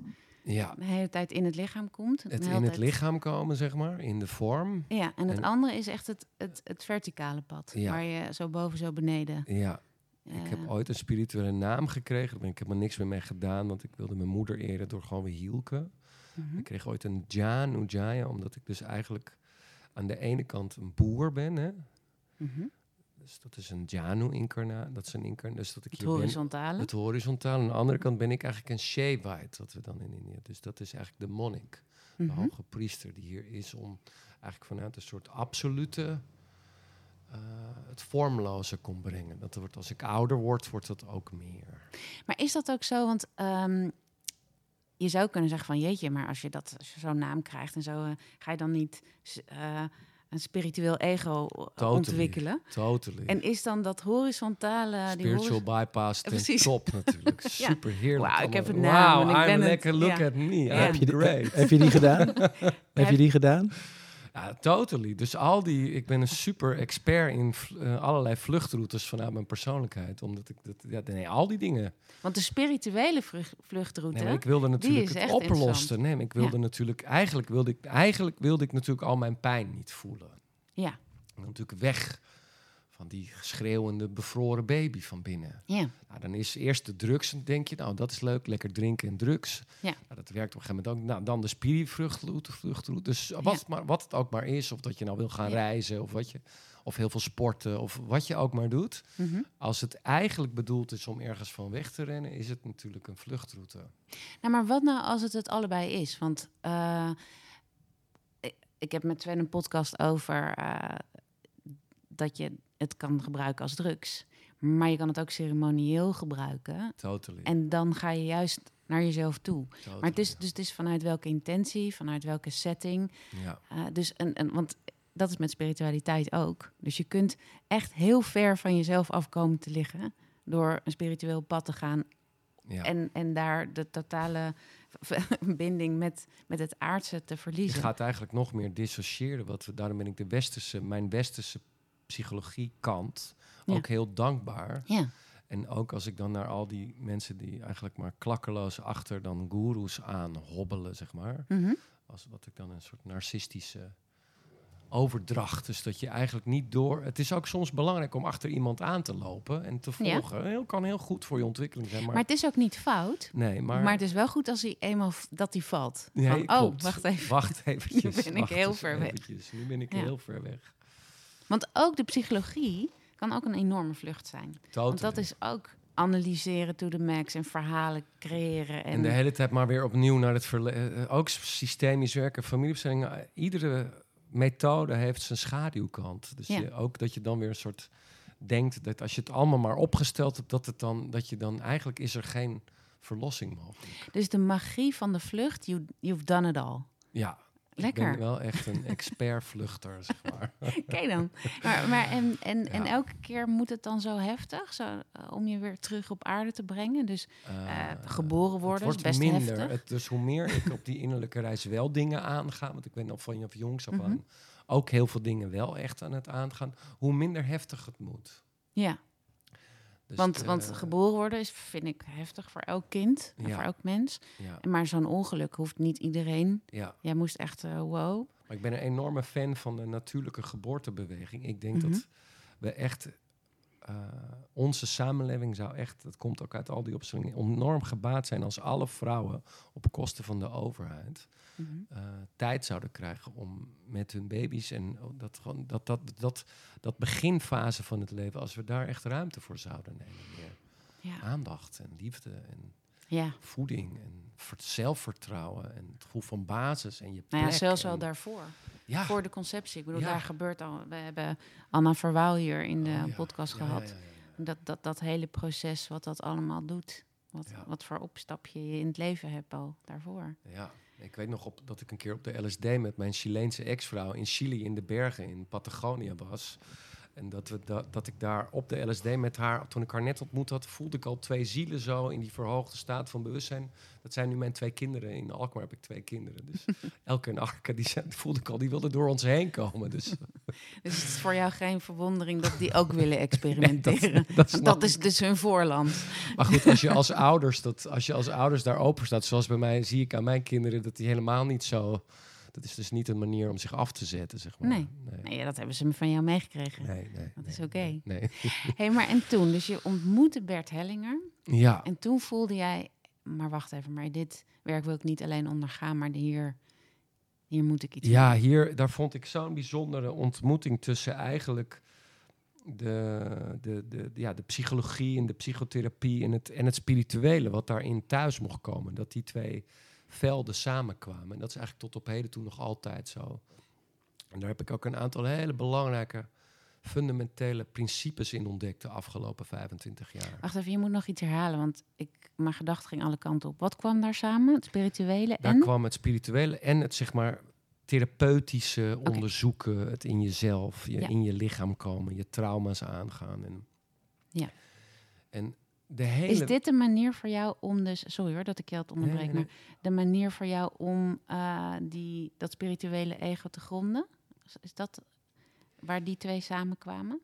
Ja, De hele tijd in het lichaam komt. het in het lichaam komen, zeg maar, in de vorm. Ja, en het En- andere is echt het, het, het verticale pad. Ja. Waar je zo boven, zo beneden. Ja, ik heb ooit een spirituele naam gekregen. Ik helemaal niks meer mee gedaan, want ik wilde mijn moeder eren door gewoon weer hielke. mhm. Ik kreeg ooit een Jan Ujaya, omdat ik dus eigenlijk aan de ene kant een boer ben. Hè? Mhm. Dus dat is een Janu incarna, dat is een. Dus dat ik Het hier ben, horizontale. het horizontaal. Aan de andere kant ben ik eigenlijk een Shevite, wat we dan in India. Dus dat is eigenlijk de monnik, de Mhm. hoge priester, die hier is om eigenlijk vanuit een soort absolute eh, het vormloze kon brengen. Dat wordt als ik ouder word, wordt dat ook meer. Maar is dat ook zo? Want ehm, je zou kunnen zeggen van jeetje, maar als je dat als je zo'n naam krijgt en zo, eh, ga je dan niet eh, een spiritueel ego Totally. ontwikkelen? Totally. En is dan dat horizontale, die Spiritual bypass ten Precies. top natuurlijk. Super heerlijk. Wauw, ik heb een naam Wow, ik I'm ben het. lekker, look Ja. at me, Heb je, die, heb je die gedaan? heb je die gedaan? Ja, totally. Dus al die, ik ben een super expert in eh, allerlei vluchtroutes vanuit mijn persoonlijkheid. Omdat ik dat, ja, nee, al die dingen. Want de spirituele vlucht- vluchtroute, Nee, ik wilde natuurlijk het oplossen. Nee, ik wilde Ja. natuurlijk, eigenlijk wilde ik, eigenlijk wilde ik natuurlijk al mijn pijn niet voelen. ja, En natuurlijk weg van die schreeuwende, bevroren baby van binnen. ja, Nou, dan is eerst de drugs, en denk je, nou dat is leuk, lekker drinken en drugs. Ja. Nou, dat werkt op een gegeven moment ook. Nou, dan de spirivruchtroute, vluchtroute. Dus wat, Ja. maar, wat het ook maar is, of dat je nou wil gaan Ja. reizen, of wat je, of heel veel sporten, of wat je ook maar doet. mhm. Als het eigenlijk bedoeld is om ergens van weg te rennen, is het natuurlijk een vluchtroute. Nou, maar wat nou als het het allebei is? Want eh, ik heb met Sven een podcast over eh, dat je het kan gebruiken als drugs. Maar je kan het ook ceremonieel gebruiken. Totally. En dan ga je juist naar jezelf toe. totally. Maar het is, dus het is vanuit welke intentie, vanuit welke setting. Ja, Uh, dus een, een, want dat is met spiritualiteit ook. Dus je kunt echt heel ver van jezelf afkomen te liggen door een spiritueel pad te gaan ja. en, en daar de totale binding met, met het aardse te Je verliezen. gaat eigenlijk nog meer dissociëren. Wat we, daarom ben ik de westerse, mijn westerse psychologie kant Ja. ook heel dankbaar. Ja, En ook als ik dan naar al die mensen die eigenlijk maar klakkeloos achter dan goeroes aan hobbelen, zeg maar. Mhm. Als wat ik dan een soort narcistische overdracht. Dus dat je eigenlijk niet door. Het is ook soms belangrijk om achter iemand aan te lopen en te Ja. volgen. Heel, kan heel goed voor je ontwikkeling zijn. Maar, maar het is ook niet fout. nee, maar. Maar, het is wel goed als hij eenmaal dat hij valt. Nee, Van, oh, klopt. wacht even. Wacht eventjes. Nu ben ik heel ver weg. Nu ben ik Ja. heel ver weg. Want ook de psychologie kan ook een enorme vlucht zijn. Want dat is ook analyseren to the max en verhalen creëren. En, En de hele tijd maar weer opnieuw naar het verleden. Ook systemisch werken, familieopstellingen. eh, Iedere methode heeft zijn schaduwkant. Dus Ja. je, ook dat je dan weer een soort denkt dat als je het allemaal maar opgesteld hebt, dat het dan dat je dan eigenlijk is er geen verlossing mogelijk. Dus de magie van de vlucht, you, you've done it all. Ja. Ik Lekker. ben wel echt een expert vluchter, zeg maar. Kijk dan. Maar, maar en, en, en elke keer moet het dan zo heftig, zo, eh, om je weer terug op aarde te brengen. Dus eh, Eh, geboren worden het is wordt best minder. heftig. Het, dus hoe meer ik op die innerlijke reis wel dingen aanga, want ik ben al van jongs af Mhm. aan ook heel veel dingen wel echt aan het aangaan, hoe minder heftig het moet. Ja, Dus want, de- want geboren worden is, vind ik, heftig voor elk kind en Ja. voor elk mens. Ja, Maar zo'n ongeluk hoeft niet iedereen. ja, Jij moest echt, eh, wow. maar ik ben een enorme fan van de natuurlijke geboortebeweging. Ik denk Mhm. dat we echt, eh, onze samenleving zou echt, dat komt ook uit al die opstellingen, enorm gebaat zijn als alle vrouwen op kosten van de overheid Mhm. eh, tijd zouden krijgen om met hun baby's en dat, gewoon, dat, dat, dat, dat beginfase van het leven, als we daar echt ruimte voor zouden nemen. Meer Ja. aandacht en liefde en ja. voeding en ver- zelfvertrouwen en het gevoel van basis en je plek. Nou ja, zelfs al daarvoor. ja. Voor de conceptie. Ik bedoel, Ja. daar gebeurt al. We hebben Anna Verwaal hier in de Oh, podcast gehad. Dat, dat, dat hele proces, wat dat allemaal doet. Wat, wat voor opstapje je in het leven hebt al daarvoor. Ja, ik weet nog op, dat ik een keer op de LSD met mijn Chileense ex-vrouw in Chili in de bergen in Patagonië was. En dat, we da- dat ik daar op de LSD met haar, toen ik haar net ontmoet had, voelde ik al twee zielen zo in die verhoogde staat van bewustzijn. Dat zijn nu mijn twee kinderen. In Alkmaar heb ik twee kinderen. Dus Elke en die zijn, voelde ik al, die wilden door ons heen komen. Dus Dus het is voor jou geen verwondering dat die ook willen experimenteren. dat dat is dus hun voorland. Maar goed, als je als ouders, dat, als je als ouders daar open staat, zoals bij mij, zie ik aan mijn kinderen dat die helemaal niet zo. Dat is dus niet een manier om zich af te zetten, zeg maar. Nee. nee, dat hebben ze van jou meegekregen. nee. nee, Dat is oké. Nee. hey, maar en toen? Dus je ontmoette Bert Hellinger. Ja, En toen voelde jij... Maar wacht even, maar dit werk wil ik niet alleen ondergaan. Maar hier, hier moet ik iets ja, hier, daar vond ik zo'n bijzondere ontmoeting tussen eigenlijk de, de, de, ja, de psychologie en de psychotherapie en het, en het spirituele, wat daarin thuis mocht komen. Dat die twee velden samenkwamen. En dat is eigenlijk tot op heden toe nog altijd zo. En daar heb ik ook een aantal hele belangrijke, fundamentele principes in ontdekt de afgelopen 25 jaar. Wacht even, je moet nog iets herhalen. Want ik, mijn gedachten ging alle kanten op. Wat kwam daar samen? Het spirituele Daar en? kwam het spirituele en het zeg maar therapeutische onderzoeken, het in jezelf, je, Ja. in je lichaam komen, je trauma's aangaan. En, Ja. en de hele. Is dit de manier voor jou om dus... Sorry hoor dat ik je het onderbreek. Nee, nee, nee. Maar de manier voor jou om eh, die, dat spirituele ego te gronden? Is- dat waar die twee samenkwamen?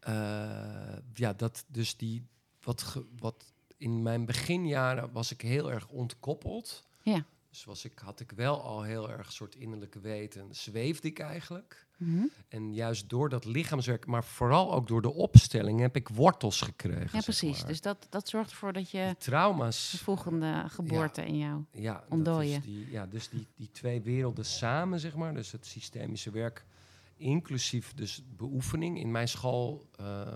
eh, ja, dat dus die. Wat, ge- wat in mijn beginjaren was ik heel erg ontkoppeld. Ja. Dus was ik, had ik wel al heel erg soort innerlijke weten, zweefde ik eigenlijk. Mhm. En juist door dat lichaamswerk, maar vooral ook door de opstelling, heb ik wortels gekregen. Ja, precies. maar. Dus dat, dat zorgt ervoor dat je Die trauma's. de volgende geboorte in jou... Ja, ontdooien. die, ja dus die, die twee werelden samen, zeg maar. Dus het systemische werk, inclusief dus beoefening. In mijn school eh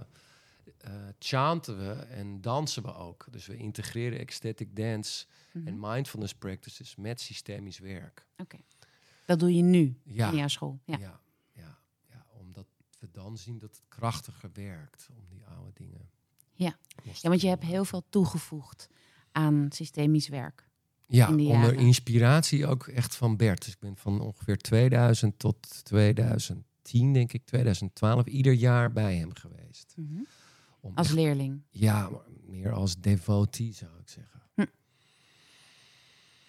eh, chanten we en dansen we ook. Dus we integreren ecstatic dance Mhm. en mindfulness practices met systemisch werk. Oké. Dat doe je nu Ja. in jouw school. Ja. Ja. Ja, ja, omdat we dan zien dat het krachtiger werkt om die oude dingen. Ja. ja, want je hebt heel veel toegevoegd aan systemisch werk. Ja, in onder inspiratie ook echt van Bert. Dus ik ben van ongeveer 2000 tot 2010, denk ik, 2012, ieder jaar bij hem geweest. Mhm. Om Als echt- leerling. ja, maar meer als devotee zou ik zeggen.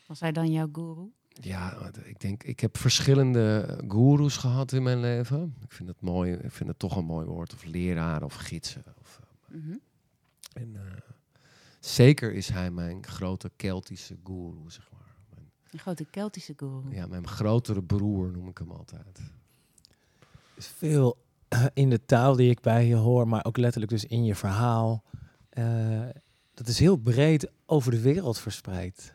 Was hij dan jouw guru? Ja, ik denk, ik heb verschillende goeroes gehad in mijn leven. Ik vind het mooi, ik vind het toch een mooi woord. Of leraar of gidsen. Of, eh, Mhm. en, eh, zeker is hij mijn grote Keltische guru, zeg maar. Mijn, Een grote Keltische guru. ja, mijn grotere broer noem ik hem altijd. is veel in de taal die ik bij je hoor, maar ook letterlijk dus in je verhaal. Eh, dat is heel breed over de wereld verspreid.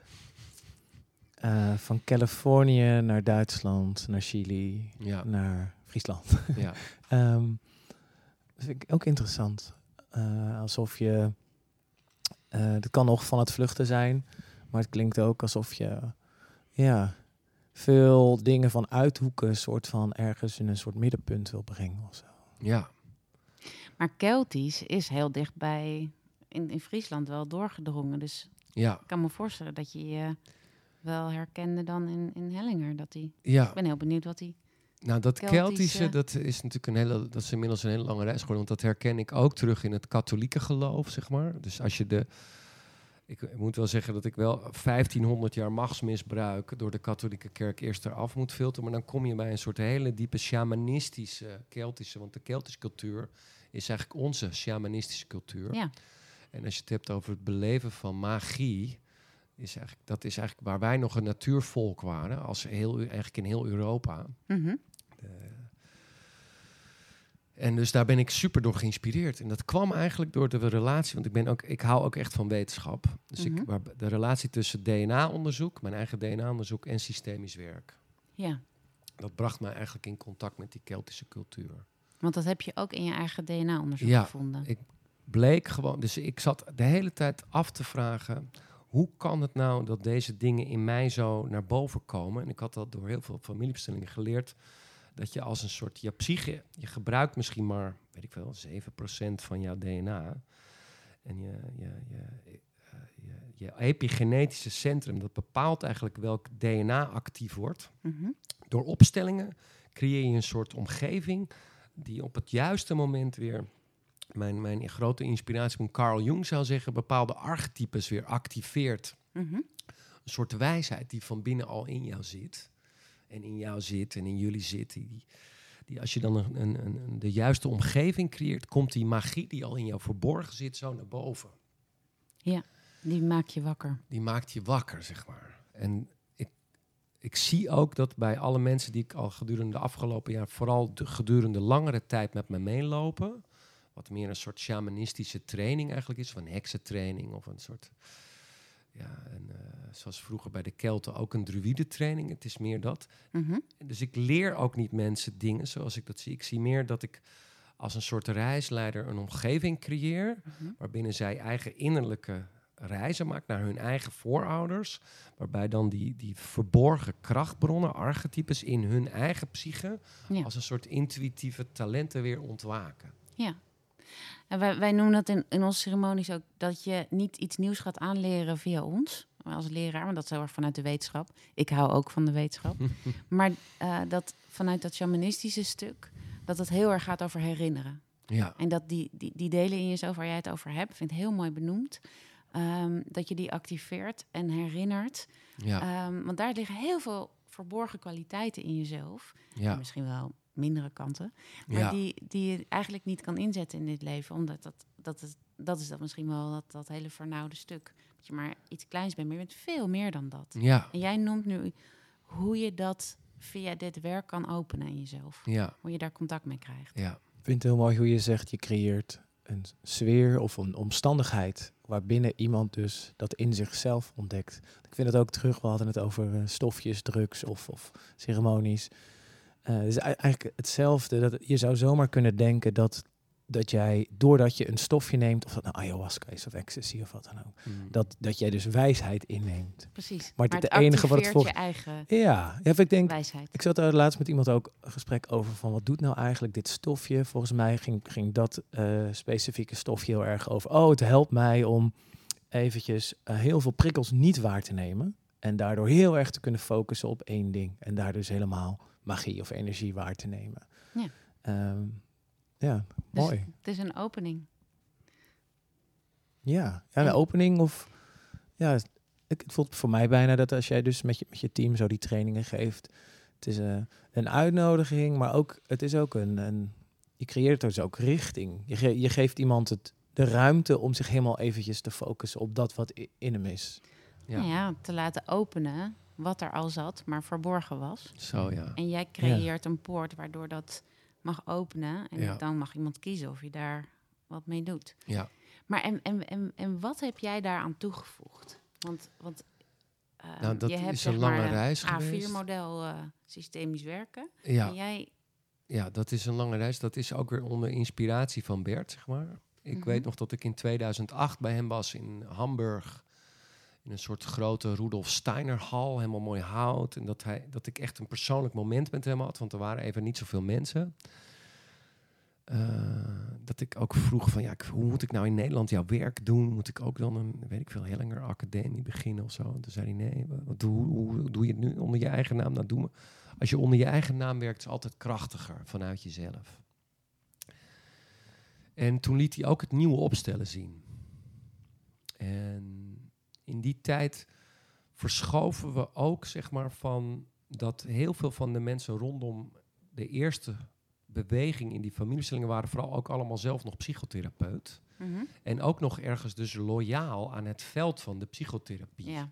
Eh, van Californië naar Duitsland, naar Chili, Ja, naar Friesland. ja. Ehm, dat vind ik ook interessant. Eh, alsof je. eh het kan nog van het vluchten zijn, maar het klinkt ook alsof je. Ja, veel dingen van uithoeken, soort van ergens in een soort middenpunt wil brengen. Of zo. ja. Maar Keltisch is heel dichtbij in, in Friesland wel doorgedrongen. Dus Ja, ik kan me voorstellen dat je je wel herkende dan in, in Hellinger. Dat die, ja. ik ben heel benieuwd wat die... Nou, dat Keltische- Keltische, dat is natuurlijk een hele, dat is inmiddels een hele lange reis geworden. Want dat herken ik ook terug in het katholieke geloof, zeg maar. Dus als je de, ik moet wel zeggen dat ik wel 1500 jaar machtsmisbruik door de katholieke kerk eerst eraf moet filteren. Maar dan kom je bij een soort hele diepe shamanistische Keltische, want de Keltische cultuur is eigenlijk onze shamanistische cultuur. Ja. En als je het hebt over het beleven van magie, is eigenlijk, dat is eigenlijk waar wij nog een natuurvolk waren, als heel, eigenlijk in heel Europa. Mhm. En dus daar ben ik super door geïnspireerd. En dat kwam eigenlijk door de relatie, want ik, ben ook, ik hou ook echt van wetenschap. Dus ik, waar, de relatie tussen DNA-onderzoek, mijn eigen DNA-onderzoek en systemisch werk. Ja, Dat bracht mij eigenlijk in contact met die Keltische cultuur. want dat heb je ook in je eigen DNA-onderzoek Ja, gevonden. ik bleek gewoon, dus ik zat de hele tijd af te vragen, hoe kan het nou dat deze dingen in mij zo naar boven komen? En ik had dat door heel veel familiebestellingen geleerd, dat je als een soort, je psyche, je gebruikt misschien maar, weet ik veel, 7% van jouw DNA. En je, je, je, eh, je, je epigenetische centrum, dat bepaalt eigenlijk welk DNA actief wordt. Mhm. Door opstellingen creëer je een soort omgeving die op het juiste moment weer, mijn, mijn grote inspiratie Carl Jung zou zeggen, bepaalde archetypes weer activeert. Mhm. Een soort wijsheid die van binnen al in jou zit. En in jou zit en in jullie zit. Die, die, als je dan een, een, een, de juiste omgeving creëert, komt die magie die al in jou verborgen zit zo naar boven. Die maak je wakker. die maakt je wakker, zeg maar. En ik, ik zie ook dat bij alle mensen die ik al gedurende de afgelopen jaar, vooral de, gedurende langere tijd met me meelopen, wat meer een soort shamanistische training eigenlijk is, of een heksentraining of een soort, ja, en, eh, zoals vroeger bij de Kelten ook een druïde-training. Het is meer dat. Mhm. Dus ik leer ook niet mensen dingen zoals ik dat zie. Ik zie meer dat ik als een soort reisleider een omgeving creëer Mhm. waarbinnen zij eigen innerlijke reizen maakt naar hun eigen voorouders, waarbij dan die, die verborgen krachtbronnen, archetypes in hun eigen psyche, Ja. als een soort intuïtieve talenten weer ontwaken. Ja. En wij, wij noemen dat in, in onze ceremonies ook dat je niet iets nieuws gaat aanleren via ons als leraar, want dat is heel erg vanuit de wetenschap. Ik hou ook van de wetenschap. maar eh, dat vanuit dat shamanistische stuk, dat het heel erg gaat over herinneren. Ja, En dat die, die, die delen in jezelf waar jij het over hebt, vind ik heel mooi benoemd. Ehm, dat je die activeert en herinnert. ja, Ehm, want daar liggen heel veel verborgen kwaliteiten in jezelf. En ja, misschien wel mindere kanten. Maar ja, die, die je eigenlijk niet kan inzetten in dit leven. Omdat dat, dat, is, dat is dat misschien wel dat, dat hele vernauwde stuk. Dat je maar iets kleins bent, maar je bent veel meer dan dat. ja, En jij noemt nu hoe je dat via dit werk kan openen in jezelf. ja, Hoe je daar contact mee krijgt. ja, Ik vind het heel mooi hoe je zegt, je creëert een sfeer of een omstandigheid waarbinnen iemand dus dat in zichzelf ontdekt. Ik vind het ook terug, we hadden het over eh, stofjes, drugs of, of ceremonies. Eh, het is ei- eigenlijk hetzelfde. Dat, je zou zomaar kunnen denken dat dat jij, doordat je een stofje neemt, of dat nou ayahuasca is of ecstasy of wat dan ook, Mm. dat, dat jij dus wijsheid inneemt. Precies. Maar Maar het het, enige wat het volgt- je eigen Ja, ja ik denk, wijsheid. ik zat daar laatst met iemand ook een gesprek over van wat doet nou eigenlijk dit stofje? Volgens mij ging, ging dat eh, specifieke stofje heel erg over. Oh, het helpt mij om eventjes eh, heel veel prikkels niet waar te nemen. En daardoor heel erg te kunnen focussen op één ding. En daar dus helemaal magie of energie waar te nemen. Ja. Ehm, ja, Dus mooi. Het is een opening. Ja, ja een En- opening of... Ja, ik, het voelt voor mij bijna dat als jij dus met je, met je team zo die trainingen geeft... Het is eh, een uitnodiging, maar ook, het is ook een... een je creëert dus ook richting. Je, ge- je geeft iemand het, de ruimte om zich helemaal eventjes te focussen op dat wat in hem is. Ja. Nou ja, te laten openen wat er al zat, maar verborgen was. Zo ja. En jij creëert een poort waardoor dat mag openen. En Ja. dan mag iemand kiezen of je daar wat mee doet. Ja. Maar en, en, en, en wat heb jij daaraan toegevoegd? Want, want eh, Nou, dat je hebt is zeg een lange maar reis geweest. A4-model eh, systemisch werken. Ja. En jij, Ja, dat is een lange reis. Dat is ook weer onder inspiratie van Bert, zeg maar. Ik Mhm. weet nog dat ik in 2008 bij hem was in Hamburg. In een soort grote Rudolf Steiner hal, helemaal mooi hout. En dat, hij, dat ik echt een persoonlijk moment met hem had, want er waren even niet zoveel mensen. Eh, dat ik ook vroeg van, ja, hoe moet ik nou in Nederland jouw werk doen? Moet ik ook dan een, weet ik veel, Hellinger Academie beginnen of zo? En toen zei hij, nee, wat, hoe, hoe doe je het nu onder je eigen naam? Nou, doe. Als je onder je eigen naam werkt, is altijd krachtiger vanuit jezelf. En toen liet hij ook het nieuwe opstellen zien. En in die tijd verschoven we ook, zeg maar, van dat heel veel van de mensen rondom de eerste beweging in die familiestellingen waren vooral ook allemaal zelf nog psychotherapeut. Mhm. En ook nog ergens dus loyaal aan het veld van de psychotherapie. ja.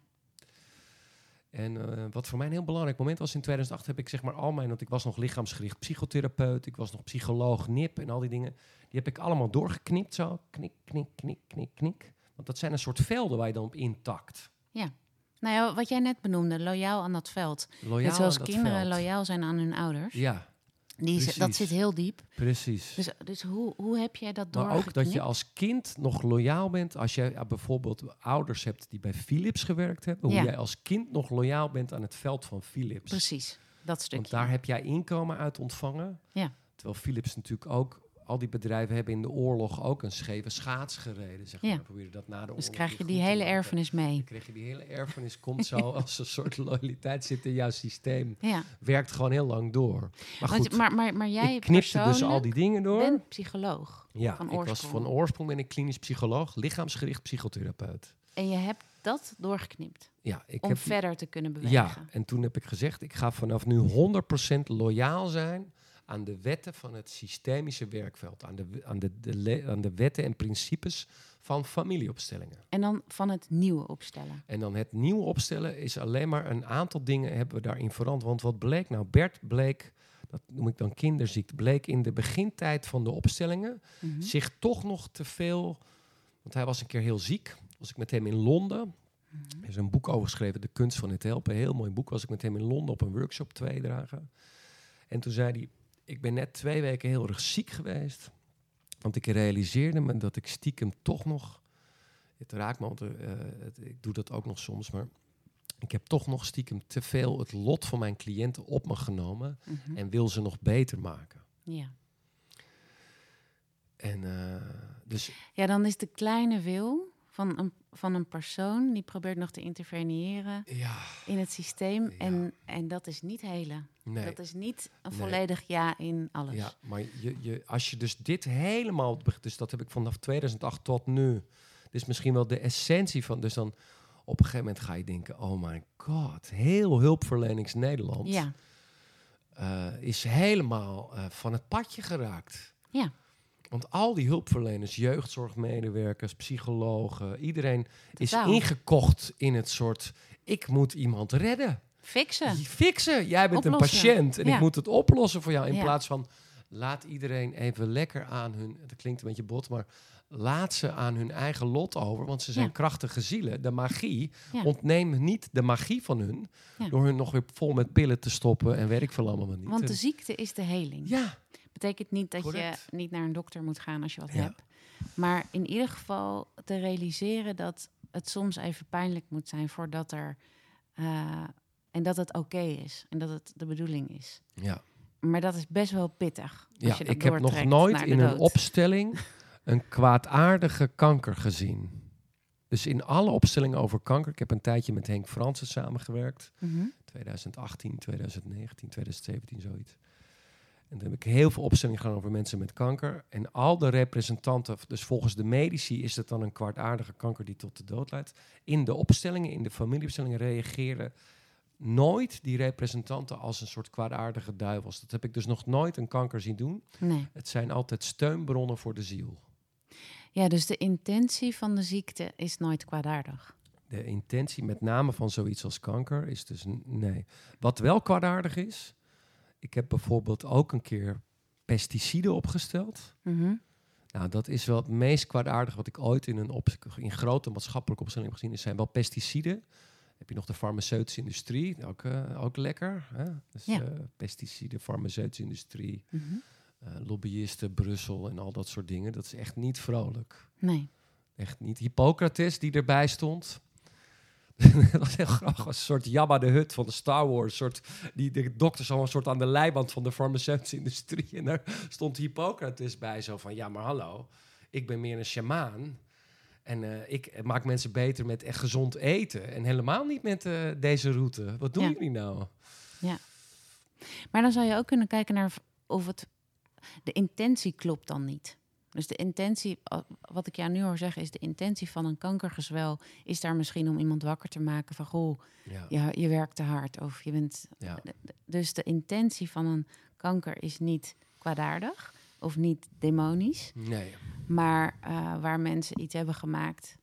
En eh, wat voor mij een heel belangrijk moment was in 2008 heb ik zeg maar al mijn, want ik was nog lichaamsgericht psychotherapeut, ik was nog psycholoog, NIP en al die dingen, die heb ik allemaal doorgeknipt zo, knik, knik, knik, knik, knik. Want dat zijn een soort velden waar je dan op intakt. Nou ja, wat jij net benoemde, loyaal aan dat veld. Loyaal Net zoals kinderen veld. loyaal zijn aan hun ouders. Ja, Die is- dat zit heel diep. precies. Dus, dus hoe, hoe heb jij dat maar ook dat je als kind nog loyaal bent. Als jij ja, bijvoorbeeld ouders hebt die bij Philips gewerkt hebben. Hoe Ja. jij als kind nog loyaal bent aan het veld van Philips. Precies, dat stukje. Want daar heb jij inkomen uit ontvangen. Ja. Terwijl Philips natuurlijk ook, al die bedrijven hebben in de oorlog ook een scheve schaats gereden. Zeg maar. Ja. Proberen dat na de dus oorlog krijg je die hele erfenis mee. Dan krijg je die hele erfenis, komt zo als een soort loyaliteit zit in jouw systeem. Ja, Werkt gewoon heel lang door. Maar want, goed, maar, maar, maar jij knipte dus al die dingen door. bent psycholoog. ja, van ik was van oorsprong ben ik klinisch psycholoog, lichaamsgericht psychotherapeut. En je hebt dat doorgeknipt Ja, ik om heb verder te kunnen bewegen. Ja, en toen heb ik gezegd, ik ga vanaf nu 100% loyaal zijn aan de wetten van het systemische werkveld. Aan de, aan de, de, aan de wetten en principes van familieopstellingen. En dan van het nieuwe opstellen. En dan het nieuwe opstellen is alleen maar een aantal dingen hebben we daarin veranderd. Want wat bleek nou? Bert bleek, dat noem ik dan kinderziekte, bleek in de begintijd van de opstellingen Mhm. zich toch nog te veel... Want hij was een keer heel ziek. Was ik met hem in Londen. Er is een boek over geschreven, De Kunst van het Helpen. Een heel mooi boek. Was ik met hem in Londen op een workshop twee dagen. En toen zei hij, ik ben net twee weken heel erg ziek geweest. Want ik realiseerde me dat ik stiekem toch nog... Het raakt me, want eh, het- ik doe dat ook nog soms, maar... Ik heb toch nog stiekem te veel het lot van mijn cliënten op me genomen Mhm. en wil ze nog beter maken. Ja. En eh, dus ja, dan is de kleine wil van een, van een persoon die probeert nog te interveneren ja, in het systeem. Ja. En, en dat is niet helen. nee. Dat is niet een Nee. volledig ja in alles. Ja, maar je, je, als je dus dit helemaal... Dus dat heb ik vanaf 2008 tot nu. Dit is misschien wel de essentie van... Dus dan op een gegeven moment ga je denken... Oh my god, heel hulpverlenings Nederland... ja. eh, is helemaal eh, van het padje geraakt. Ja. Want al die hulpverleners, jeugdzorgmedewerkers, psychologen... Iedereen is ingekocht in het soort... Ik moet iemand redden. Fixen. Fixen. Jij bent een patiënt en Ja. ik moet het oplossen voor jou. In Ja. plaats van laat iedereen even lekker aan hun. Dat klinkt een beetje bot, maar laat ze aan hun eigen lot over. Want ze zijn Ja. krachtige zielen. De magie. Ontneem niet de magie van hun. Door hun nog weer vol met pillen te stoppen en veel allemaal niet. Want de ziekte is de heling. ja, betekent niet dat Correct. je niet naar een dokter moet gaan als je wat Ja. hebt. Maar in ieder geval te realiseren dat het soms even pijnlijk moet zijn voordat er. eh, en dat het oké is. En dat het de bedoeling is. Ja. Maar dat is best wel pittig. Als Ja, ik heb nog nooit in een opstelling een kwaadaardige kanker gezien. Dus in alle opstellingen over kanker, ik heb een tijdje met Henk Fransen samengewerkt, Mhm. 2018, 2019, 2017, zoiets. En dan heb ik heel veel opstellingen gedaan over mensen met kanker. En al de representanten, dus volgens de medici is het dan een kwaadaardige kanker die tot de dood leidt. In de opstellingen, in de familieopstellingen reageren nooit die representanten als een soort kwaadaardige duivels. Dat heb ik dus nog nooit een kanker zien doen. Nee. Het zijn altijd steunbronnen voor de ziel. Ja, dus de intentie van de ziekte is nooit kwaadaardig. De intentie, met name van zoiets als kanker, is dus nee. Wat wel kwaadaardig is, ik heb bijvoorbeeld ook een keer pesticiden opgesteld. Mhm. Nou, dat is wel het meest kwaadaardige wat ik ooit in een op, in grote maatschappelijke opstelling heb gezien. Er zijn wel pesticiden. Heb je nog de farmaceutische industrie, ook, eh, ook lekker. Hè? Dus, Ja. eh, pesticiden, farmaceutische industrie, Mhm. eh, lobbyisten, Brussel en al dat soort dingen. Dat is echt niet vrolijk. Nee. Echt niet. Hippocrates die erbij stond. dat was heel grappig. Een soort Jabba de Hut van de Star Wars. Een soort, die, de dokters allemaal een soort aan de leiband van de farmaceutische industrie. En daar stond Hippocrates bij. Zo van, ja maar hallo. Ik ben meer een sjamaan. En eh, ik maak mensen beter met echt gezond eten. En helemaal niet met eh, deze route. Wat doen Ja. jullie nou? Maar dan zou je ook kunnen kijken naar of het de intentie klopt dan niet. Dus de intentie, wat ik jou nu hoor zeggen, is de intentie van een kankergezwel is daar misschien om iemand wakker te maken van goh, Ja, je, je werkt te hard of je bent. ja. Dus de intentie van een kanker is niet kwaadaardig of niet demonisch, Nee. maar eh, waar mensen iets hebben gemaakt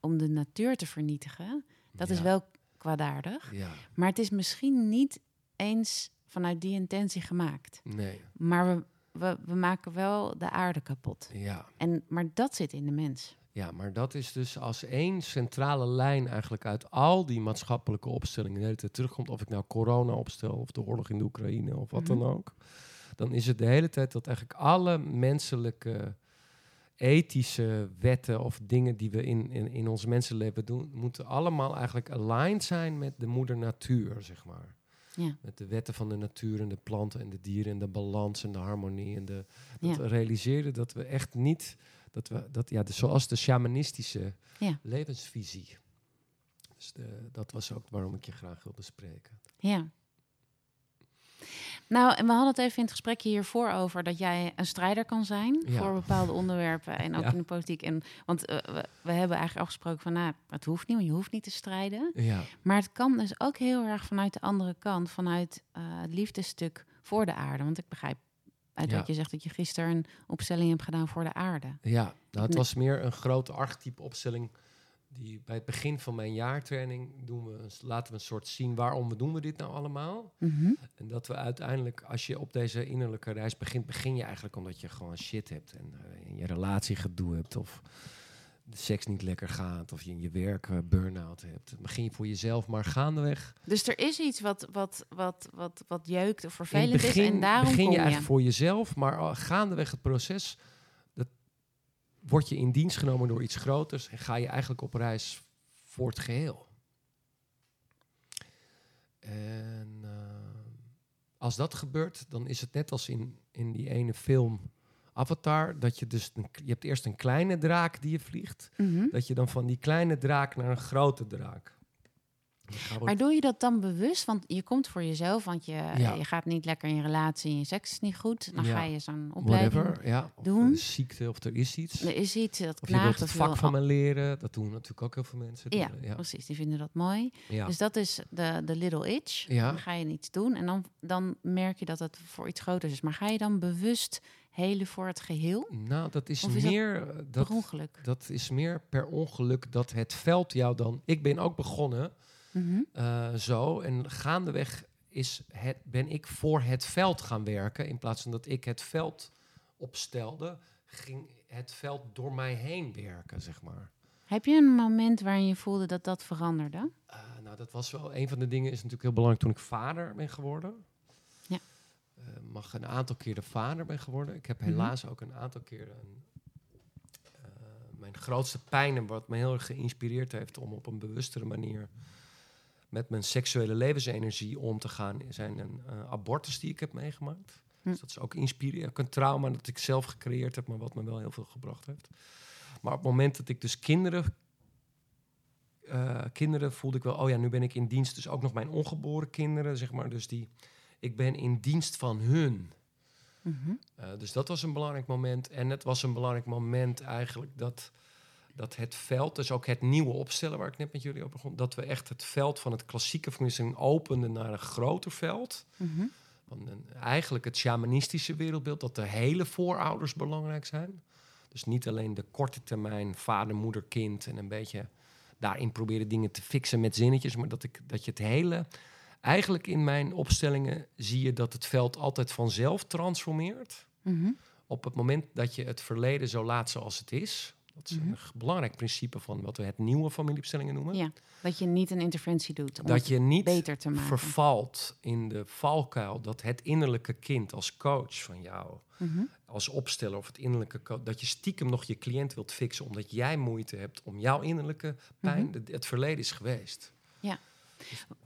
om de natuur te vernietigen, dat is wel kwaadaardig. Ja, Maar het is misschien niet eens vanuit die intentie gemaakt. nee. Maar we, we, we maken wel de aarde kapot. Ja. En, maar dat zit in de mens. Ja, maar dat is dus als één centrale lijn eigenlijk uit al die maatschappelijke opstellingen de hele tijd terugkomt. Of ik nou corona opstel of de oorlog in de Oekraïne of wat dan Mhm. ook. Dan is het de hele tijd dat eigenlijk alle menselijke ethische wetten of dingen die we in, in, in ons mensenleven doen, moeten allemaal eigenlijk aligned zijn met de moeder natuur, zeg maar. Ja. Met de wetten van de natuur en de planten en de dieren en de balans en de harmonie. En de, dat Ja. we realiseerden dat we echt niet, dat we, dat, ja, de, zoals de shamanistische Ja. levensvisie. Dus de, dat was ook waarom ik je graag wilde spreken. Ja. Nou, en we hadden het even in het gesprekje hiervoor over dat jij een strijder kan zijn Ja. voor bepaalde onderwerpen en ook Ja. in de politiek. En, want eh, we, we hebben eigenlijk afgesproken van, nou, het hoeft niet, want je hoeft niet te strijden. Ja, Maar het kan dus ook heel erg vanuit de andere kant, vanuit eh, het liefdesstuk voor de aarde. Want ik begrijp uit wat je zegt dat je gisteren een opstelling hebt gedaan voor de aarde. ja. Nou, het was meer een grote archetype opstelling. Die bij het begin van mijn jaartraining doen we, laten we een soort zien waarom we doen we dit nou allemaal. Mhm. En dat we uiteindelijk, als je op deze innerlijke reis begint, begin je eigenlijk omdat je gewoon shit hebt. En eh, in je relatie gedoe hebt. Of de seks niet lekker gaat. Of je in je werk eh, burn-out hebt. Dan begin je voor jezelf, maar gaandeweg. Dus er is iets wat, wat, wat, wat, wat jeukt of vervelend begin is en daarom begin kom je je. eigenlijk voor jezelf. Maar al gaandeweg het proces, word je in dienst genomen door iets groters. En ga je eigenlijk op reis voor het geheel. En eh, als dat gebeurt, dan is het net als in, in die ene film Avatar. Dat je dus, een, je hebt eerst een kleine draak die je vliegt. Mhm. Dat je dan van die kleine draak naar een grote draak. Maar doe je dat dan bewust? Want je komt voor jezelf, want je, Ja. je gaat niet lekker in je relatie en je seks is niet goed. Dan Ja. ga je zo'n opleiding. Whatever, ja. Of doen. ziekte of er is iets. Er is iets dat Of je wilt knaagt. het vak van me leren. Dat doen natuurlijk ook heel veel mensen. Ja, precies. Die vinden dat mooi. ja. Dus dat is de, de little itch. Dan ga je iets doen en dan, dan merk je dat het voor iets groters is. Maar ga je dan bewust helen voor het geheel? nou, dat is meer... per ongeluk? dat is meer per ongeluk dat het veld jou dan... Ik ben ook begonnen Mhm. eh, zo. En gaandeweg is het, ben ik voor het veld gaan werken. In plaats van dat ik het veld opstelde, ging het veld door mij heen werken, zeg maar. Heb je een moment waarin je voelde dat dat veranderde? Eh, nou, dat was wel een van de dingen, is natuurlijk heel belangrijk toen ik vader ben geworden. Ja. mag een aantal keer de vader ben geworden. Ik heb Mhm. helaas ook een aantal keer een, mijn grootste pijn en wat me heel erg geïnspireerd heeft om op een bewustere manier met mijn seksuele levensenergie om te gaan, zijn een eh, abortus die ik heb meegemaakt. Hm. Dus dat is ook inspirerend. Een trauma dat ik zelf gecreëerd heb, maar wat me wel heel veel gebracht heeft. Maar op het moment dat ik dus kinderen eh, kinderen voelde ik wel, oh ja, nu ben ik in dienst. Dus ook nog mijn ongeboren kinderen, zeg maar. Dus die, ik ben in dienst van hun. Mhm. Eh, dus dat was een belangrijk moment. En het was een belangrijk moment eigenlijk dat, dat het veld, dus ook het nieuwe opstellen waar ik net met jullie over begon, dat we echt het veld van het klassieke vermissing openden naar een groter veld. Van een, eigenlijk het shamanistische wereldbeeld, dat de hele voorouders belangrijk zijn. Dus niet alleen de korte termijn vader, moeder, kind en een beetje daarin proberen dingen te fixen met zinnetjes, maar dat, ik, dat je het hele. Eigenlijk in mijn opstellingen zie je dat het veld altijd vanzelf transformeert. Mhm. Op het moment dat je het verleden zo laat zoals het is. Dat is Mhm. een g- belangrijk principe van wat we het nieuwe familieopstellingen noemen. Ja, dat je niet een interventie doet om dat je niet beter te maken. vervalt in de valkuil dat het innerlijke kind als coach van jou, Mhm. als opsteller of het innerlijke coach, dat je stiekem nog je cliënt wilt fixen omdat jij moeite hebt om jouw innerlijke pijn, Mhm. de- het verleden is geweest.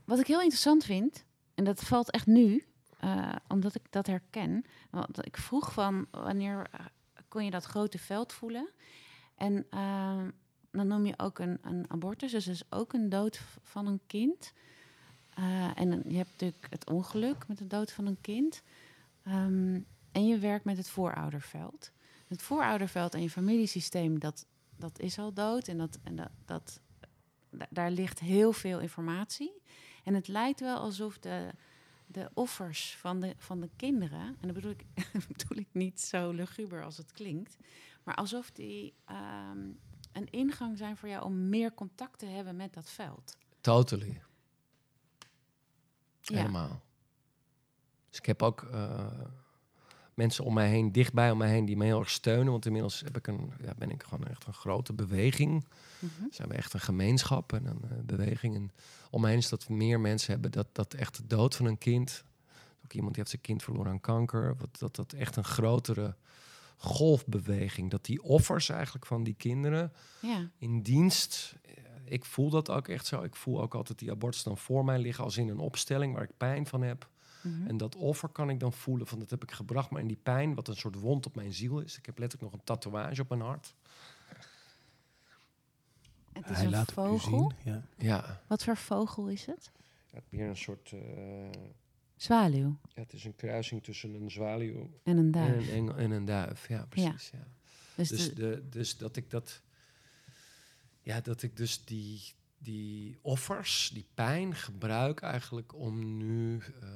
Wat ik heel interessant vind, en dat valt echt nu, eh, omdat ik dat herken. Want ik vroeg van wanneer eh, kon je dat grote veld voelen? En eh, dan noem je ook een, een abortus, dus is ook een dood van een kind. Eh, en je hebt natuurlijk het ongeluk met de dood van een kind. Ehm, en je werkt met het voorouderveld. Het voorouderveld en je familiesysteem, dat, dat is al dood. En, dat, en dat, dat, da- daar ligt heel veel informatie. En het lijkt wel alsof de, de offers van de, van de kinderen, en dat bedoel ik, bedoel ik niet zo luguber als het klinkt, maar alsof die ehm, een ingang zijn voor jou om meer contact te hebben met dat veld. Totally. Ja. Helemaal. Dus ik heb ook eh, mensen om mij heen, dichtbij om mij heen, die me heel erg steunen. Want inmiddels heb ik een, ja, ben ik gewoon echt een grote beweging. Mhm. Zijn we echt een gemeenschap en een eh, beweging. En om heen is dat we meer mensen hebben dat, dat echt de dood van een kind. Ook iemand die heeft zijn kind verloren aan kanker. Wat, dat dat echt een grotere golfbeweging. Dat die offers eigenlijk van die kinderen Ja, in dienst. eh, Ik voel dat ook echt zo. Ik voel ook altijd die abortus dan voor mij liggen als in een opstelling waar ik pijn van heb. mhm. En dat offer kan ik dan voelen van dat heb ik gebracht, maar in die pijn, wat een soort wond op mijn ziel is. Ik heb letterlijk nog een tatoeage op mijn hart. het is Hij een laat vogel. zien. Ja. Ja, Wat voor vogel is het? het is meer een soort. eh, Zwaluw ja, het is een kruising tussen een zwaluw en een en duif. een engel en een duif. Ja, precies. Ja. Dus, Dus, de- dus dat ik dat. Ja, dat ik dus die, die offers, die pijn gebruik eigenlijk om nu eh,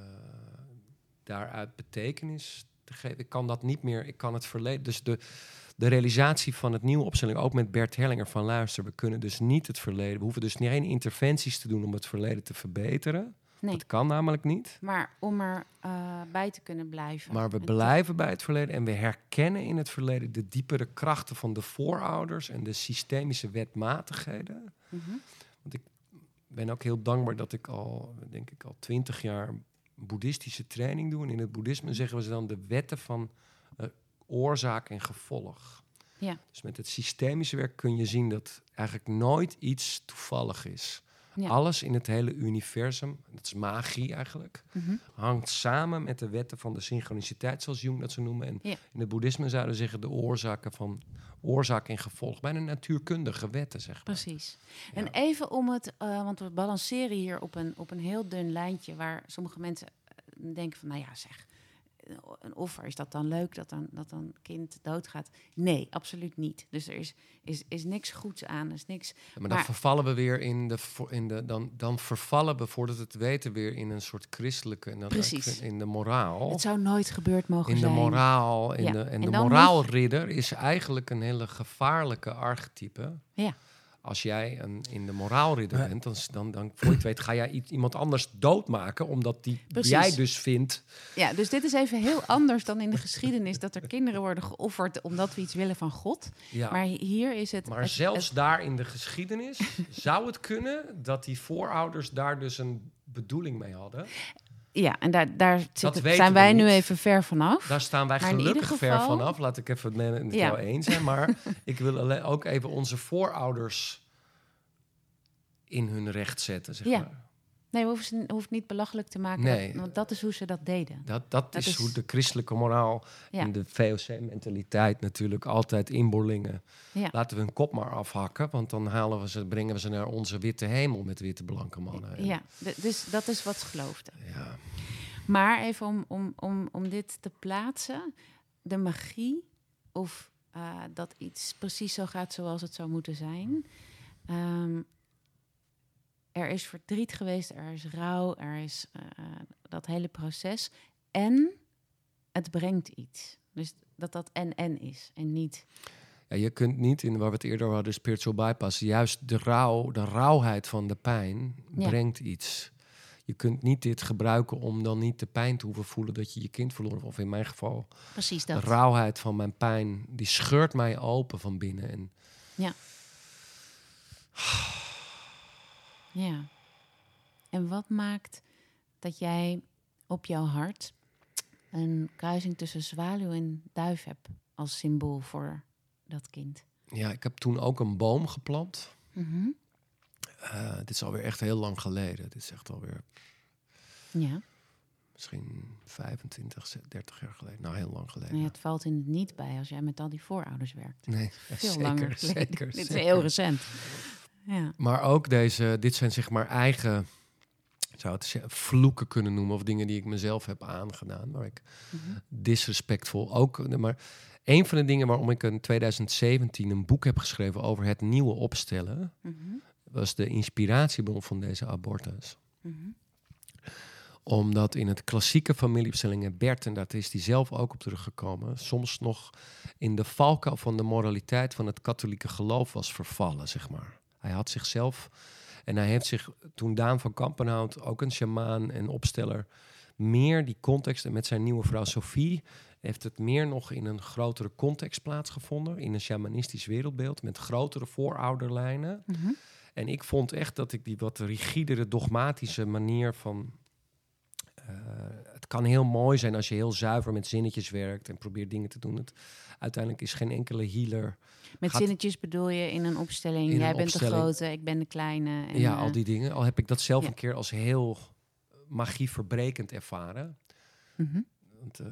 daaruit betekenis te geven. Ik kan dat niet meer, ik kan het verleden. Dus de, de realisatie van het nieuwe opstelling, ook met Bert Hellinger van luister, we kunnen dus niet het verleden, we hoeven dus niet geen interventies te doen om het verleden te verbeteren. Nee, Dat kan namelijk niet. maar om er eh, bij te kunnen blijven. Maar we blijven bij het verleden en we herkennen in het verleden de diepere krachten van de voorouders en de systemische wetmatigheden. Mhm. Ik ben ook heel dankbaar dat ik al, denk ik, al twintig jaar boeddhistische training doe. En in het boeddhisme zeggen we ze dan de wetten van eh, oorzaak en gevolg. Ja. Dus met het systemische werk kun je zien dat eigenlijk nooit iets toevallig is. Ja. Alles in het hele universum, dat is magie eigenlijk, Mhm. hangt samen met de wetten van de synchroniciteit, zoals Jung dat ze noemen. En Ja. in het boeddhisme zouden we zeggen de oorzaken van oorzaak en gevolg. Bijna natuurkundige wetten, zeg maar. Precies. Ja. En even om het, eh, want we balanceren hier op een, op een heel dun lijntje waar sommige mensen eh, denken van, nou ja, zeg, een offer, is dat dan leuk dat dan, dat dan kind doodgaat? Nee, absoluut niet. Dus er is, is, is niks goeds aan, er is niks... Ja, maar dan vervallen we weer in de, in de dan, dan vervallen we voordat het weten weer in een soort christelijke en dan Precies. in de moraal. Het zou nooit gebeurd mogen In de zijn. moraal, in Ja, de, en en de moraalridder is eigenlijk een hele gevaarlijke archetype. Ja. Als jij een, in de moraalridder bent, dan, dan, dan voor je het weet ga jij iemand anders doodmaken, omdat die Precies. jij dus vindt. Ja, dus dit is even heel anders dan in de geschiedenis dat er kinderen worden geofferd omdat we iets willen van God. Ja. Maar hier is het. Maar het- zelfs het- daar in de geschiedenis zou het kunnen dat die voorouders daar dus een bedoeling mee hadden. Ja, en daar, daar zitten, weten zijn wij nu even ver vanaf. Daar staan wij Maar gelukkig ver vanaf. Laat ik even het met Ja. jou eens zijn. Maar ik wil alleen ook even onze voorouders in hun recht zetten. Zeg Ja. maar. Nee, we hoeven ze hoeft niet belachelijk te maken, Nee. want dat is hoe ze dat deden. Dat, dat, Dat is, is- hoe de christelijke moraal Ja. en de VOC-mentaliteit natuurlijk altijd inboorlingen. Ja. Laten we hun kop maar afhakken, want dan halen we ze, brengen we ze naar onze witte hemel met witte blanke mannen. En- Ja, dus dat is wat ze geloofden. ja. Maar even om, om, om, om dit te plaatsen, de magie of eh, dat iets precies zo gaat zoals het zou moeten zijn. Ehm, er is verdriet geweest, er is rouw, er is eh, dat hele proces. En het brengt iets. Dus dat dat en-en is en niet... Ja, je kunt niet, in waar we het eerder hadden, spiritual bypass, juist de rouw, de rauwheid van de pijn Ja. brengt iets. Je kunt niet dit gebruiken om dan niet de pijn te hoeven voelen dat je je kind verloren. Of in mijn geval, Precies de dat. rauwheid van mijn pijn, die scheurt mij open van binnen. En Ja. En wat maakt dat jij op jouw hart een kruising tussen zwaluw en duif hebt als symbool voor dat kind? ja, ik heb toen ook een boom geplant. Mhm. Eh, dit is alweer echt heel lang geleden. Dit is echt alweer Ja, misschien 25, 30 jaar geleden. Nou, heel lang geleden. nee, het valt in het niet bij als jij met al die voorouders werkt. Nee, Veel zeker, langer geleden. zeker. Dit is zeker. heel recent. Ja. Maar ook deze, dit zijn zeg maar eigen, zou het zeggen, vloeken kunnen noemen. Of dingen die ik mezelf heb aangedaan. Waar ik Mhm. disrespectvol ook. Maar een van de dingen waarom ik in 2017 een boek heb geschreven over het nieuwe opstellen. Mhm. was de inspiratiebron van deze abortus. Mhm. Omdat in het klassieke familieopstellingen Bert, en daar is hij zelf ook op teruggekomen, soms nog in de valkuil van de moraliteit van het katholieke geloof was vervallen, zeg maar. Hij had zichzelf, en hij heeft zich, toen Daan van Kampenhout, ook een sjamaan en opsteller, meer die context, en met zijn nieuwe vrouw Sophie, heeft het meer nog in een grotere context plaatsgevonden, in een shamanistisch wereldbeeld, met grotere voorouderlijnen. Mhm. En ik vond echt dat ik die wat rigidere, dogmatische manier van. eh, het kan heel mooi zijn als je heel zuiver met zinnetjes werkt en probeert dingen te doen. Het, uiteindelijk is geen enkele healer. Met Gaat- zinnetjes bedoel je in een opstelling. In een jij bent de grote, ik ben de kleine. En, ja, eh, al die dingen. Al heb ik dat zelf ja. een keer als heel magieverbrekend ervaren. mhm. Want, eh,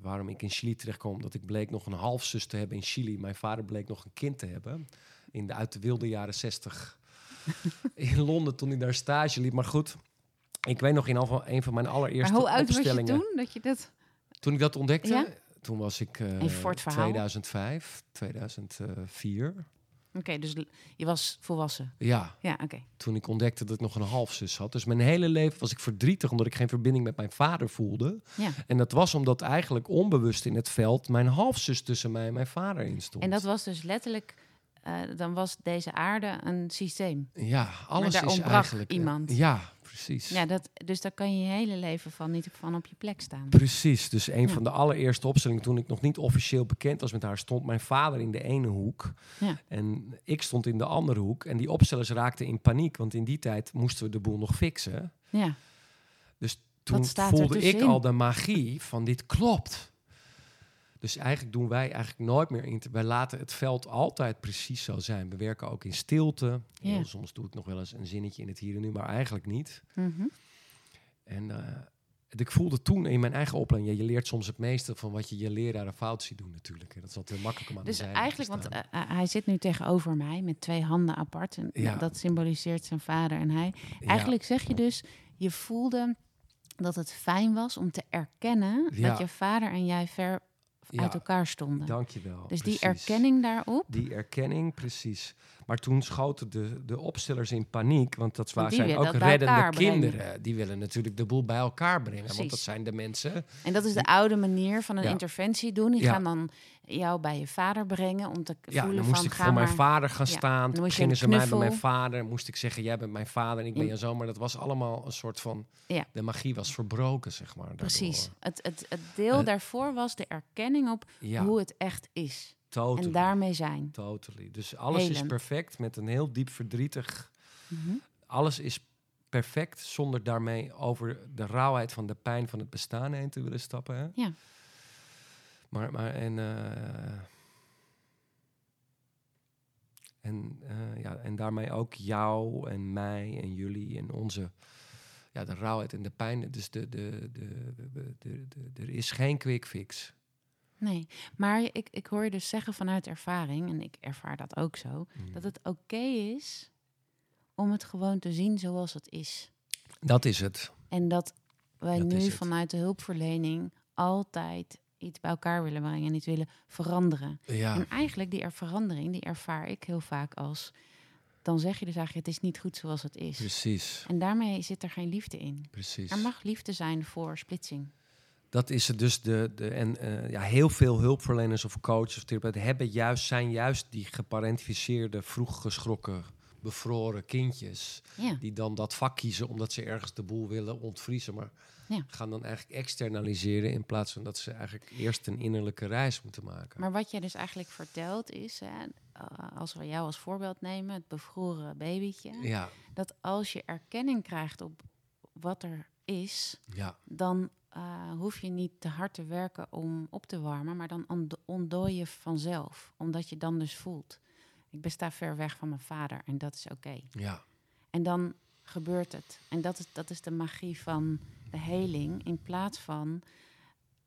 waarom ik in Chili terechtkwam, dat ik bleek nog een halfzus te hebben in Chili. Mijn vader bleek nog een kind te hebben. In de, uit de wilde jaren zestig. in Londen toen ik daar stage liep. Maar goed, ik weet nog in al- een van mijn allereerste Maar hoe oud was je toen dat je dat... Toen ik dat ontdekte, Ja? Toen was ik Even verhaal. 2005, 2004. Oké, dus je was volwassen. Ja, Ja, oké. toen ik ontdekte dat ik nog een halfzus had. Dus mijn hele leven was ik verdrietig omdat ik geen verbinding met mijn vader voelde. Ja. En dat was omdat eigenlijk onbewust in het veld mijn halfzus tussen mij en mijn vader in stond. En dat was dus letterlijk... eh, dan was deze aarde een systeem. Ja, alles daar is eigenlijk... eh, iemand. Ja, precies. Ja, dat, dus daar kan je je hele leven van niet van op je plek staan. Precies. Dus een Ja. van de allereerste opstellingen toen ik nog niet officieel bekend was met haar, stond mijn vader in de ene hoek. Ja. En ik stond in de andere hoek. En die opstellers raakten in paniek, want in die tijd moesten we de boel nog fixen. Ja, Dus toen voelde ik al de magie van dit klopt. Dus eigenlijk doen wij eigenlijk nooit meer in. Wij laten het veld altijd precies zo zijn. We werken ook in stilte. Ja. Heel soms doe ik nog wel eens een zinnetje in het hier en nu, maar eigenlijk niet. Mhm. En eh, ik voelde toen in mijn eigen opleiding, ja, je leert soms het meeste van wat je je leraren fout ziet doen natuurlijk. En dat is altijd heel makkelijk om aan Dus eigenlijk, want eh, eh, hij zit nu tegenover mij met twee handen apart. En Ja. dat symboliseert zijn vader en hij. Ja, Eigenlijk zeg je dus, je voelde dat het fijn was om te erkennen Ja. dat je vader en jij ver Ja. uit elkaar stonden. dankjewel. dus precies. die erkenning daarop, Die erkenning, precies. Maar toen schoten de, de opstellers in paniek, want dat Want wa- die zijn ook reddende brengen. kinderen. Die willen natuurlijk de boel bij elkaar brengen, want Precies. dat zijn de mensen. en dat is de oude manier van een Ja. interventie doen. Die gaan dan jou bij je vader brengen om te Ja, voelen dan moest van ik voor mijn maar- vader gaan Ja, staan. dan gingen ze mij bij mijn vader. Moest ik zeggen, jij bent mijn vader en ik ben Ja. je zoon. Maar dat was allemaal een soort van... Ja. De magie was verbroken, zeg maar. daardoor. Precies. Het, het, het deel Eh. daarvoor was de erkenning op Ja, hoe het echt is. totally. En daarmee zijn. Totally. Dus alles is perfect met een heel diep verdrietig... Mhm. Alles is perfect, zonder daarmee over de rauwheid van de pijn van het bestaan heen te willen stappen. Hè? Ja. Maar, maar en, eh, en, eh, ja, en daarmee ook jou en mij en jullie en onze, ja, de rauwheid en de pijn. Dus de, de, de, de, de, de- er is geen quick fix. Nee, maar ik, ik hoor je dus zeggen vanuit ervaring, en ik ervaar dat ook zo, dat het oké is om het gewoon te zien zoals het is. Dat is het. En dat wij Dat nu vanuit de hulpverlening altijd iets bij elkaar willen brengen en iets willen veranderen. Ja, En eigenlijk die er verandering, die ervaar ik heel vaak als... dan zeg je dus eigenlijk, het is niet goed zoals het is. precies. En daarmee zit er geen liefde in. precies. Er mag liefde zijn voor splitsing. Dat is het dus. De, de, en eh, ja, heel veel hulpverleners of coaches of therapeuten hebben juist, zijn juist die geparentificeerde, vroeg geschrokken, bevroren kindjes. Ja, Die dan dat vak kiezen omdat ze ergens de boel willen ontvriezen. Maar Ja. gaan dan eigenlijk externaliseren in plaats van dat ze eigenlijk eerst een innerlijke reis moeten maken. maar wat jij dus eigenlijk vertelt is... Hè, eh, als we jou als voorbeeld nemen, het bevroren babytje... ja, dat als je erkenning krijgt op wat er is... ja, dan eh, hoef je niet te hard te werken om op te warmen, maar dan ont- ontdooi je vanzelf, omdat je dan dus voelt. Ik besta ver weg van mijn vader en dat is oké. ja, En dan gebeurt het. En dat is, dat is de magie van de heling in plaats van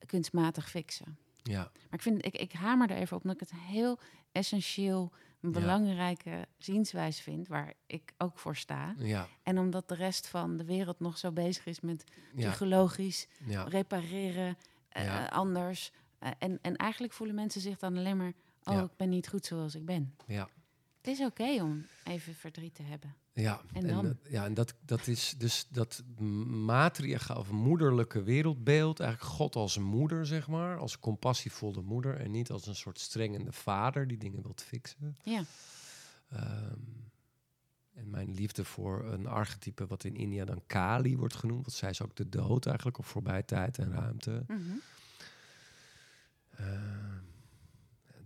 kunstmatig fixen. ja, Maar ik, vind, ik, ik hamer er even op omdat ik het heel essentieel, een Ja. belangrijke zienswijze vind, waar ik ook voor sta. ja, En omdat de rest van de wereld nog zo bezig is met psychologisch ja, repareren, eh, anders. Eh, en, en eigenlijk voelen mensen zich dan alleen maar... oh, ik ben niet goed zoals ik ben. ja. Het is oké om even verdriet te hebben. Ja, En dan? dat, ja, en dat, dat is dus dat matriarcha of moederlijke wereldbeeld, eigenlijk God als moeder, zeg maar, als compassievolle moeder en niet als een soort strengende vader die dingen wilt fixen. Ja, Ehm, en mijn liefde voor een archetype wat in India dan Kali wordt genoemd, want zij is ook de dood eigenlijk, of voorbij tijd en ruimte. Ehm,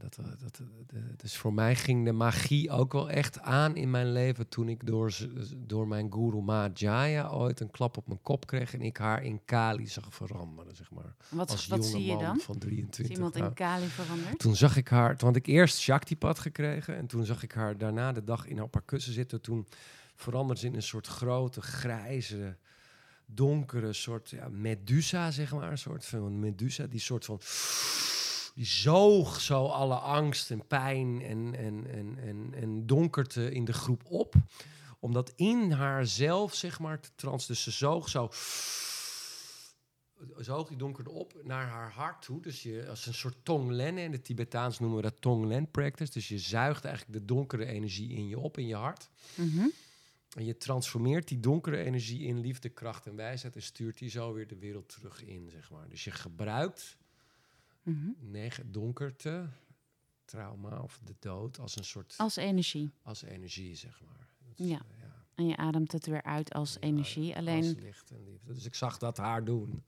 dat, eh, dat, eh, dus voor mij ging de magie ook wel echt aan in mijn leven toen ik door, door mijn guru Ma Jaya ooit een klap op mijn kop kreeg en ik haar in Kali zag veranderen, zeg maar. wat, Als wat zie je dan? van Is 23. iemand nou. in Kali veranderd? Toen zag ik haar, toen had ik eerst Shaktipat gekregen en toen zag ik haar daarna de dag in haar kussen zitten. Toen veranderde ze in een soort grote, grijze, donkere soort ja, Medusa, zeg maar. Een soort van Medusa, die soort van... Die zoog zo alle angst en pijn en, en, en, en, en donkerte in de groep op. Omdat in haarzelf, zeg maar, te trans... Dus ze zoog zo zoog die donkerde op naar haar hart toe. Dus je, als een soort tonglen, in het Tibetaans noemen we dat tonglen practice. Dus je zuigt eigenlijk de donkere energie in je op, in je hart. Mhm. En je transformeert die donkere energie in liefde, kracht en wijsheid... en stuurt die zo weer de wereld terug in, zeg maar. Dus je gebruikt Mhm. donkerte, trauma of de dood... als een soort, Als energie. als energie, zeg maar. Dat is, Ja. eh, ja. En je ademt het weer uit als Ja, energie. Als Alleen, licht en liefde. Dus ik zag dat haar doen.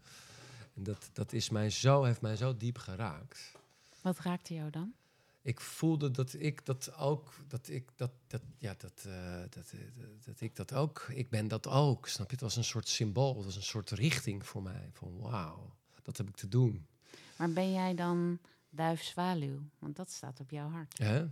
En dat, dat is mij zo, heeft mij zo diep geraakt. wat raakte jou dan? Ik voelde dat ik dat ook, dat ik dat, dat ja, dat, eh, dat, eh, dat ik dat ook, ik ben dat ook. Snap je? Het was een soort symbool, het was een soort richting voor mij. Van wauw, dat heb ik te doen. Maar ben jij dan duif zwaluw? Want dat staat op jouw hart. Hè?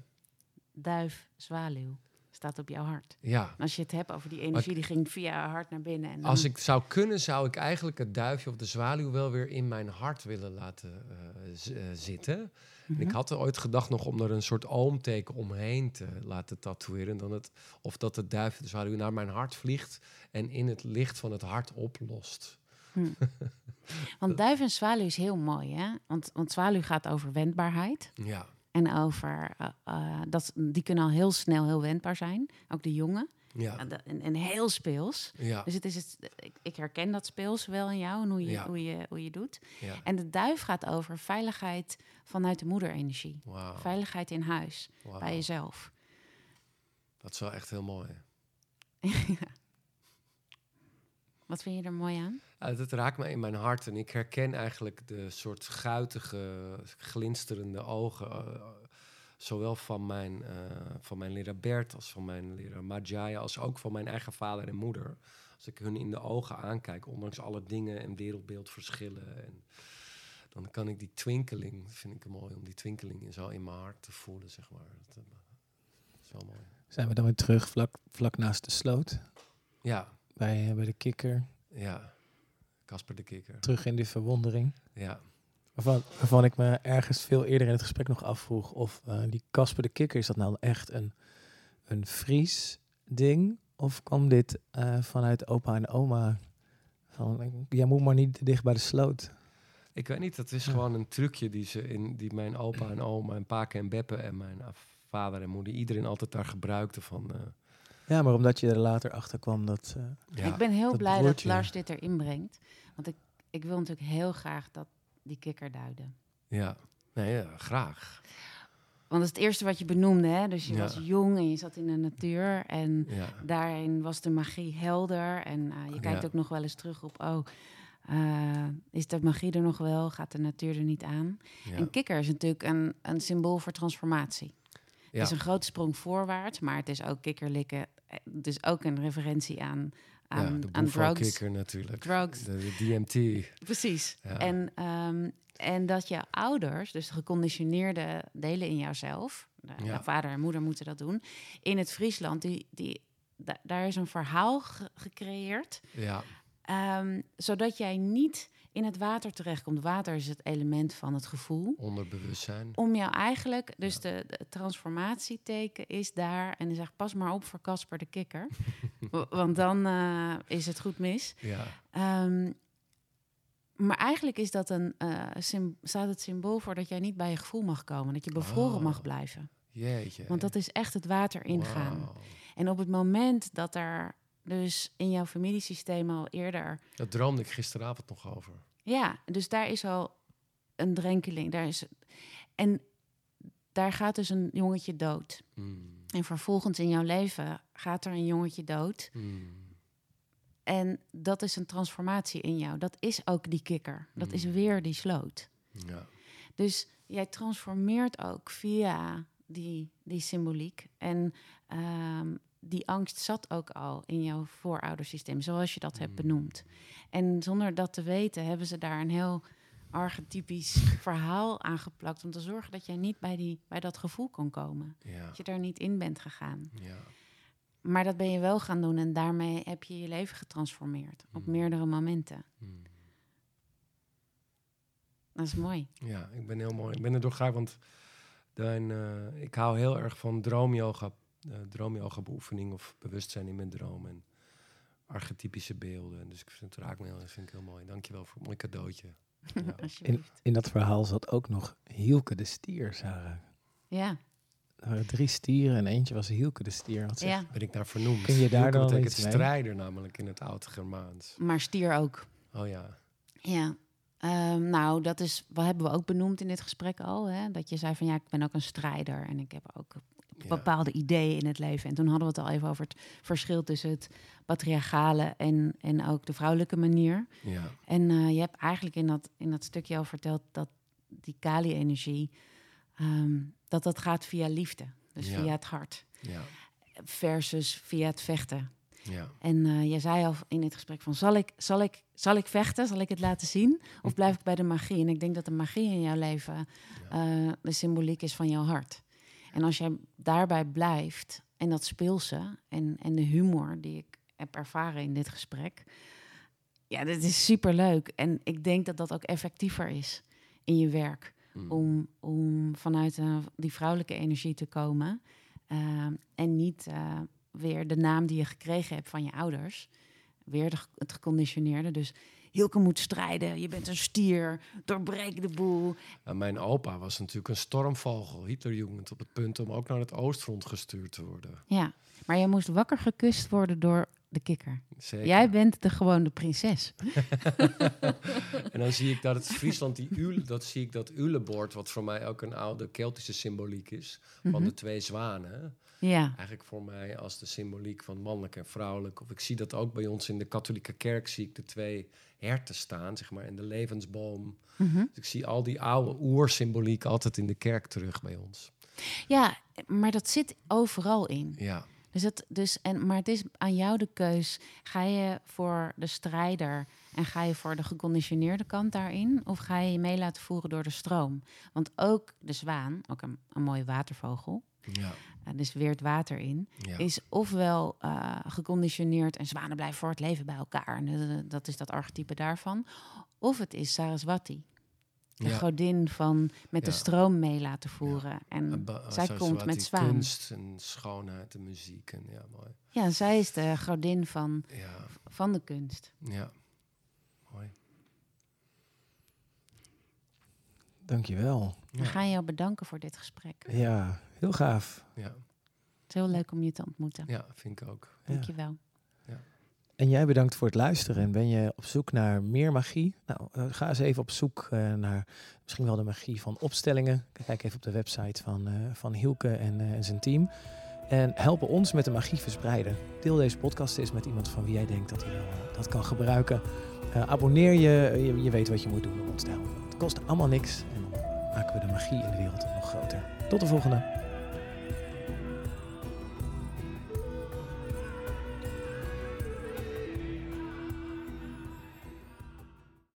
Duif zwaluw staat op jouw hart. Ja. Als je het hebt over die energie, die ging via haar hart naar binnen. En Als ik zou kunnen, zou ik eigenlijk het duifje of de zwaluw wel weer in mijn hart willen laten eh, eh, zitten. En Mhm. ik had er ooit gedacht nog om er een soort oomteken omheen te laten tatoeëren. Dan het, of dat het duifje de zwaluw naar mijn hart vliegt en in het licht van het hart oplost. Want duif en zwaluw is heel mooi, hè? Want, want zwaluw gaat over wendbaarheid. Ja, En over, eh, eh, dat, die kunnen al heel snel heel wendbaar zijn. Ook de jongen. ja, En, en, en heel speels. ja, Dus het is het, ik, ik herken dat speels wel in jou en hoe je, Ja. hoe je, hoe je doet. ja. En de duif gaat over veiligheid vanuit de moederenergie. Veiligheid in huis, bij jezelf. Dat is wel echt heel mooi. Wat vind je er mooi aan? Dat raakt me in mijn hart en ik herken eigenlijk de soort guitige, glinsterende ogen. eh, zowel van mijn, eh, van mijn leraar Bert als van mijn leraar Majaya, als ook van mijn eigen vader en moeder. als ik hun in de ogen aankijk, ondanks alle dingen en wereldbeeldverschillen. En dan kan ik die twinkeling, vind ik mooi om die twinkeling zo in mijn hart te voelen, zeg maar. Dat, eh, is wel mooi. Zijn we dan weer terug vlak, vlak naast de sloot? Ja, Bij, eh, bij de kikker. ja. Casper de Kikker. Terug in die verwondering. Ja, Waarvan, waarvan ik me ergens veel eerder in het gesprek nog afvroeg of eh, die Casper de Kikker, is dat nou echt een, een Fries ding? Of kwam dit eh, vanuit opa en oma? Van, jij moet maar niet dicht bij de sloot. ik weet niet, dat is Ja. gewoon een trucje die, ze in, die mijn opa en oma en paken en beppen en mijn vader en moeder, iedereen altijd daar gebruikte van... eh, Ja, maar omdat je er later achter kwam dat... eh, ja. Ik ben heel dat blij broertje. dat Lars dit erin brengt. Want ik, ik wil natuurlijk heel graag dat die kikker duiden. Ja, nee, ja, graag. Want dat is het eerste wat je benoemde. Hè? Dus je Ja. was jong en je zat in de natuur. En Ja, daarin was de magie helder. En eh, je kijkt Ja. ook nog wel eens terug op... oh, eh, is de magie er nog wel? Gaat de natuur er niet aan? ja. En kikker is natuurlijk een, een symbool voor transformatie. ja. Het is een grote sprong voorwaarts, maar het is ook kikkerlikken. Dus ook een referentie aan, ja, aan, de aan drugs. natuurlijk. Drugs. De, de DMT. Precies. Ja. En, ehm, en dat je ouders, dus de geconditioneerde delen in jouzelf, de, Ja. de vader en moeder moeten dat doen, in het Friesland, die, die, da- daar is een verhaal ge- gecreëerd, Ja, ehm, zodat jij niet in het water terechtkomt. Water is het element van het gevoel. onderbewustzijn. Om jou eigenlijk, dus de, de transformatieteken is daar. En dan zeg pas maar op voor Casper de Kikker. wa- Want dan eh, is het goed mis. Ja, Ehm, maar eigenlijk is dat een, sym- staat het symbool voor dat jij niet bij je gevoel mag komen. Dat je bevroren Oh. mag blijven. jeetje. Want dat is echt het water ingaan. En op het moment dat er dus in jouw familiesysteem al eerder... Dat droomde ik gisteravond nog over. Ja, dus daar is al een drenkeling. Daar is, en daar gaat dus een jongetje dood. Mm, En vervolgens in jouw leven gaat er een jongetje dood. mm, En dat is een transformatie in jou. Dat is ook die kikker. Dat is Mm. weer die sloot. ja, Dus jij transformeert ook via die, die symboliek. En ehm, die angst zat ook al in jouw vooroudersysteem, zoals je dat hebt Mm. benoemd. En zonder dat te weten, hebben ze daar een heel archetypisch verhaal aan geplakt. Om te zorgen dat jij niet bij, die, bij dat gevoel kon komen. ja, Dat je daar niet in bent gegaan. ja. Maar dat ben je wel gaan doen en daarmee heb je je leven getransformeerd. Op Mm. meerdere momenten. Mm. Dat is mooi. Ja, ik ben heel mooi. Ik ben er door geraakt, want dan, eh, ik hou heel erg van droomyoga, eh droomyoga beoefening of bewustzijn in mijn droom en archetypische beelden. Dus ik vind het raakt me heel, dat vind ik heel mooi. Dankjewel voor een mooi cadeautje. Ja. Alsjeblieft. in dat verhaal zat ook nog Hielke de stier, Sarah. Ja, Er waren drie stieren en eentje was Hielke de stier. Wat zeg- ja. Ben ik daar vernoemd? Kun je daar Hielke dan betekent iets mee? strijder namelijk in het oude Germaans. maar stier ook. Oh ja. Ja. Ehm, nou, dat is, wat hebben we ook benoemd in dit gesprek al. Hè? Dat je zei van ja, ik ben ook een strijder en ik heb ook ja. bepaalde ideeën in het leven. En toen hadden we het al even over het verschil tussen het patriarchale en, en ook de vrouwelijke manier. Ja. En eh, je hebt eigenlijk in dat, in dat stukje al verteld dat die Kali-energie, ehm, dat dat gaat via liefde. Dus Ja. via het hart. Ja. Versus via het vechten. Ja. En eh jij zei al in dit gesprek van, zal ik, zal, ik, zal ik vechten? Zal ik het laten zien? Of blijf ik bij de magie? En ik denk dat de magie in jouw leven eh, de symboliek is van jouw hart. En als jij daarbij blijft en dat speelse en, en de humor die ik heb ervaren in dit gesprek... Ja, dit is superleuk. En ik denk dat dat ook effectiever is in je werk. Mm. Om, om vanuit eh, die vrouwelijke energie te komen. eh, en niet eh, weer de naam die je gekregen hebt van je ouders. Weer de, het geconditioneerde. Dus Hilke moet strijden. Je bent een stier. Doorbreek de boel. Mijn opa was natuurlijk een stormvogel, Hitlerjugend, op het punt om ook naar het oostfront gestuurd te worden. Ja, maar jij moest wakker gekust worden door de kikker. Zeker. Jij bent de gewone prinses. En dan zie ik dat het Friesland, die Ule, dat zie ik dat Ulebord, wat voor mij ook een oude Keltische symboliek is, van Mhm. de twee zwanen. Ja, Eigenlijk voor mij als de symboliek van mannelijk en vrouwelijk. Of ik zie dat ook bij ons in de katholieke kerk, zie ik de twee herten staan, zeg maar, en de levensboom. Mhm. Dus ik zie al die oude oersymboliek altijd in de kerk terug bij ons. ja, maar dat zit overal in. Ja, Dus het, dus, en, maar het is aan jou de keus. Ga je voor de strijder en ga je voor de geconditioneerde kant daarin? Of ga je je mee laten voeren door de stroom? Want ook de zwaan, ook een, een mooie watervogel, Ja, uh, dus weert water in, ja. is ofwel uh, geconditioneerd en zwanen blijven voor het leven bij elkaar. En uh, dat is dat archetype daarvan. Of het is Saraswati. De Ja. godin van met de stroom mee laten voeren. En ba- zij komt met zwaan. Kunst en schoonheid en muziek. En ja, mooi. Ja, zij is de godin van, van de kunst. ja. Mooi. Dankjewel. We gaan jou bedanken voor dit gesprek. Ja, heel gaaf. Ja, Het is heel leuk om je te ontmoeten. ja, vind ik ook. Ja. Dankjewel. En jij bedankt voor het luisteren. En ben je op zoek naar meer magie? Nou, eh, ga eens even op zoek eh, naar misschien wel de magie van opstellingen. Kijk even op de website van, eh, van Hielke en, eh, en zijn team. En helpen ons met de magie verspreiden. Deel deze podcast eens met iemand van wie jij denkt dat hij dat kan gebruiken. Eh, abonneer je, je, je weet wat je moet doen om ons te helpen. Het kost allemaal niks en dan maken we de magie in de wereld nog groter. Tot de volgende.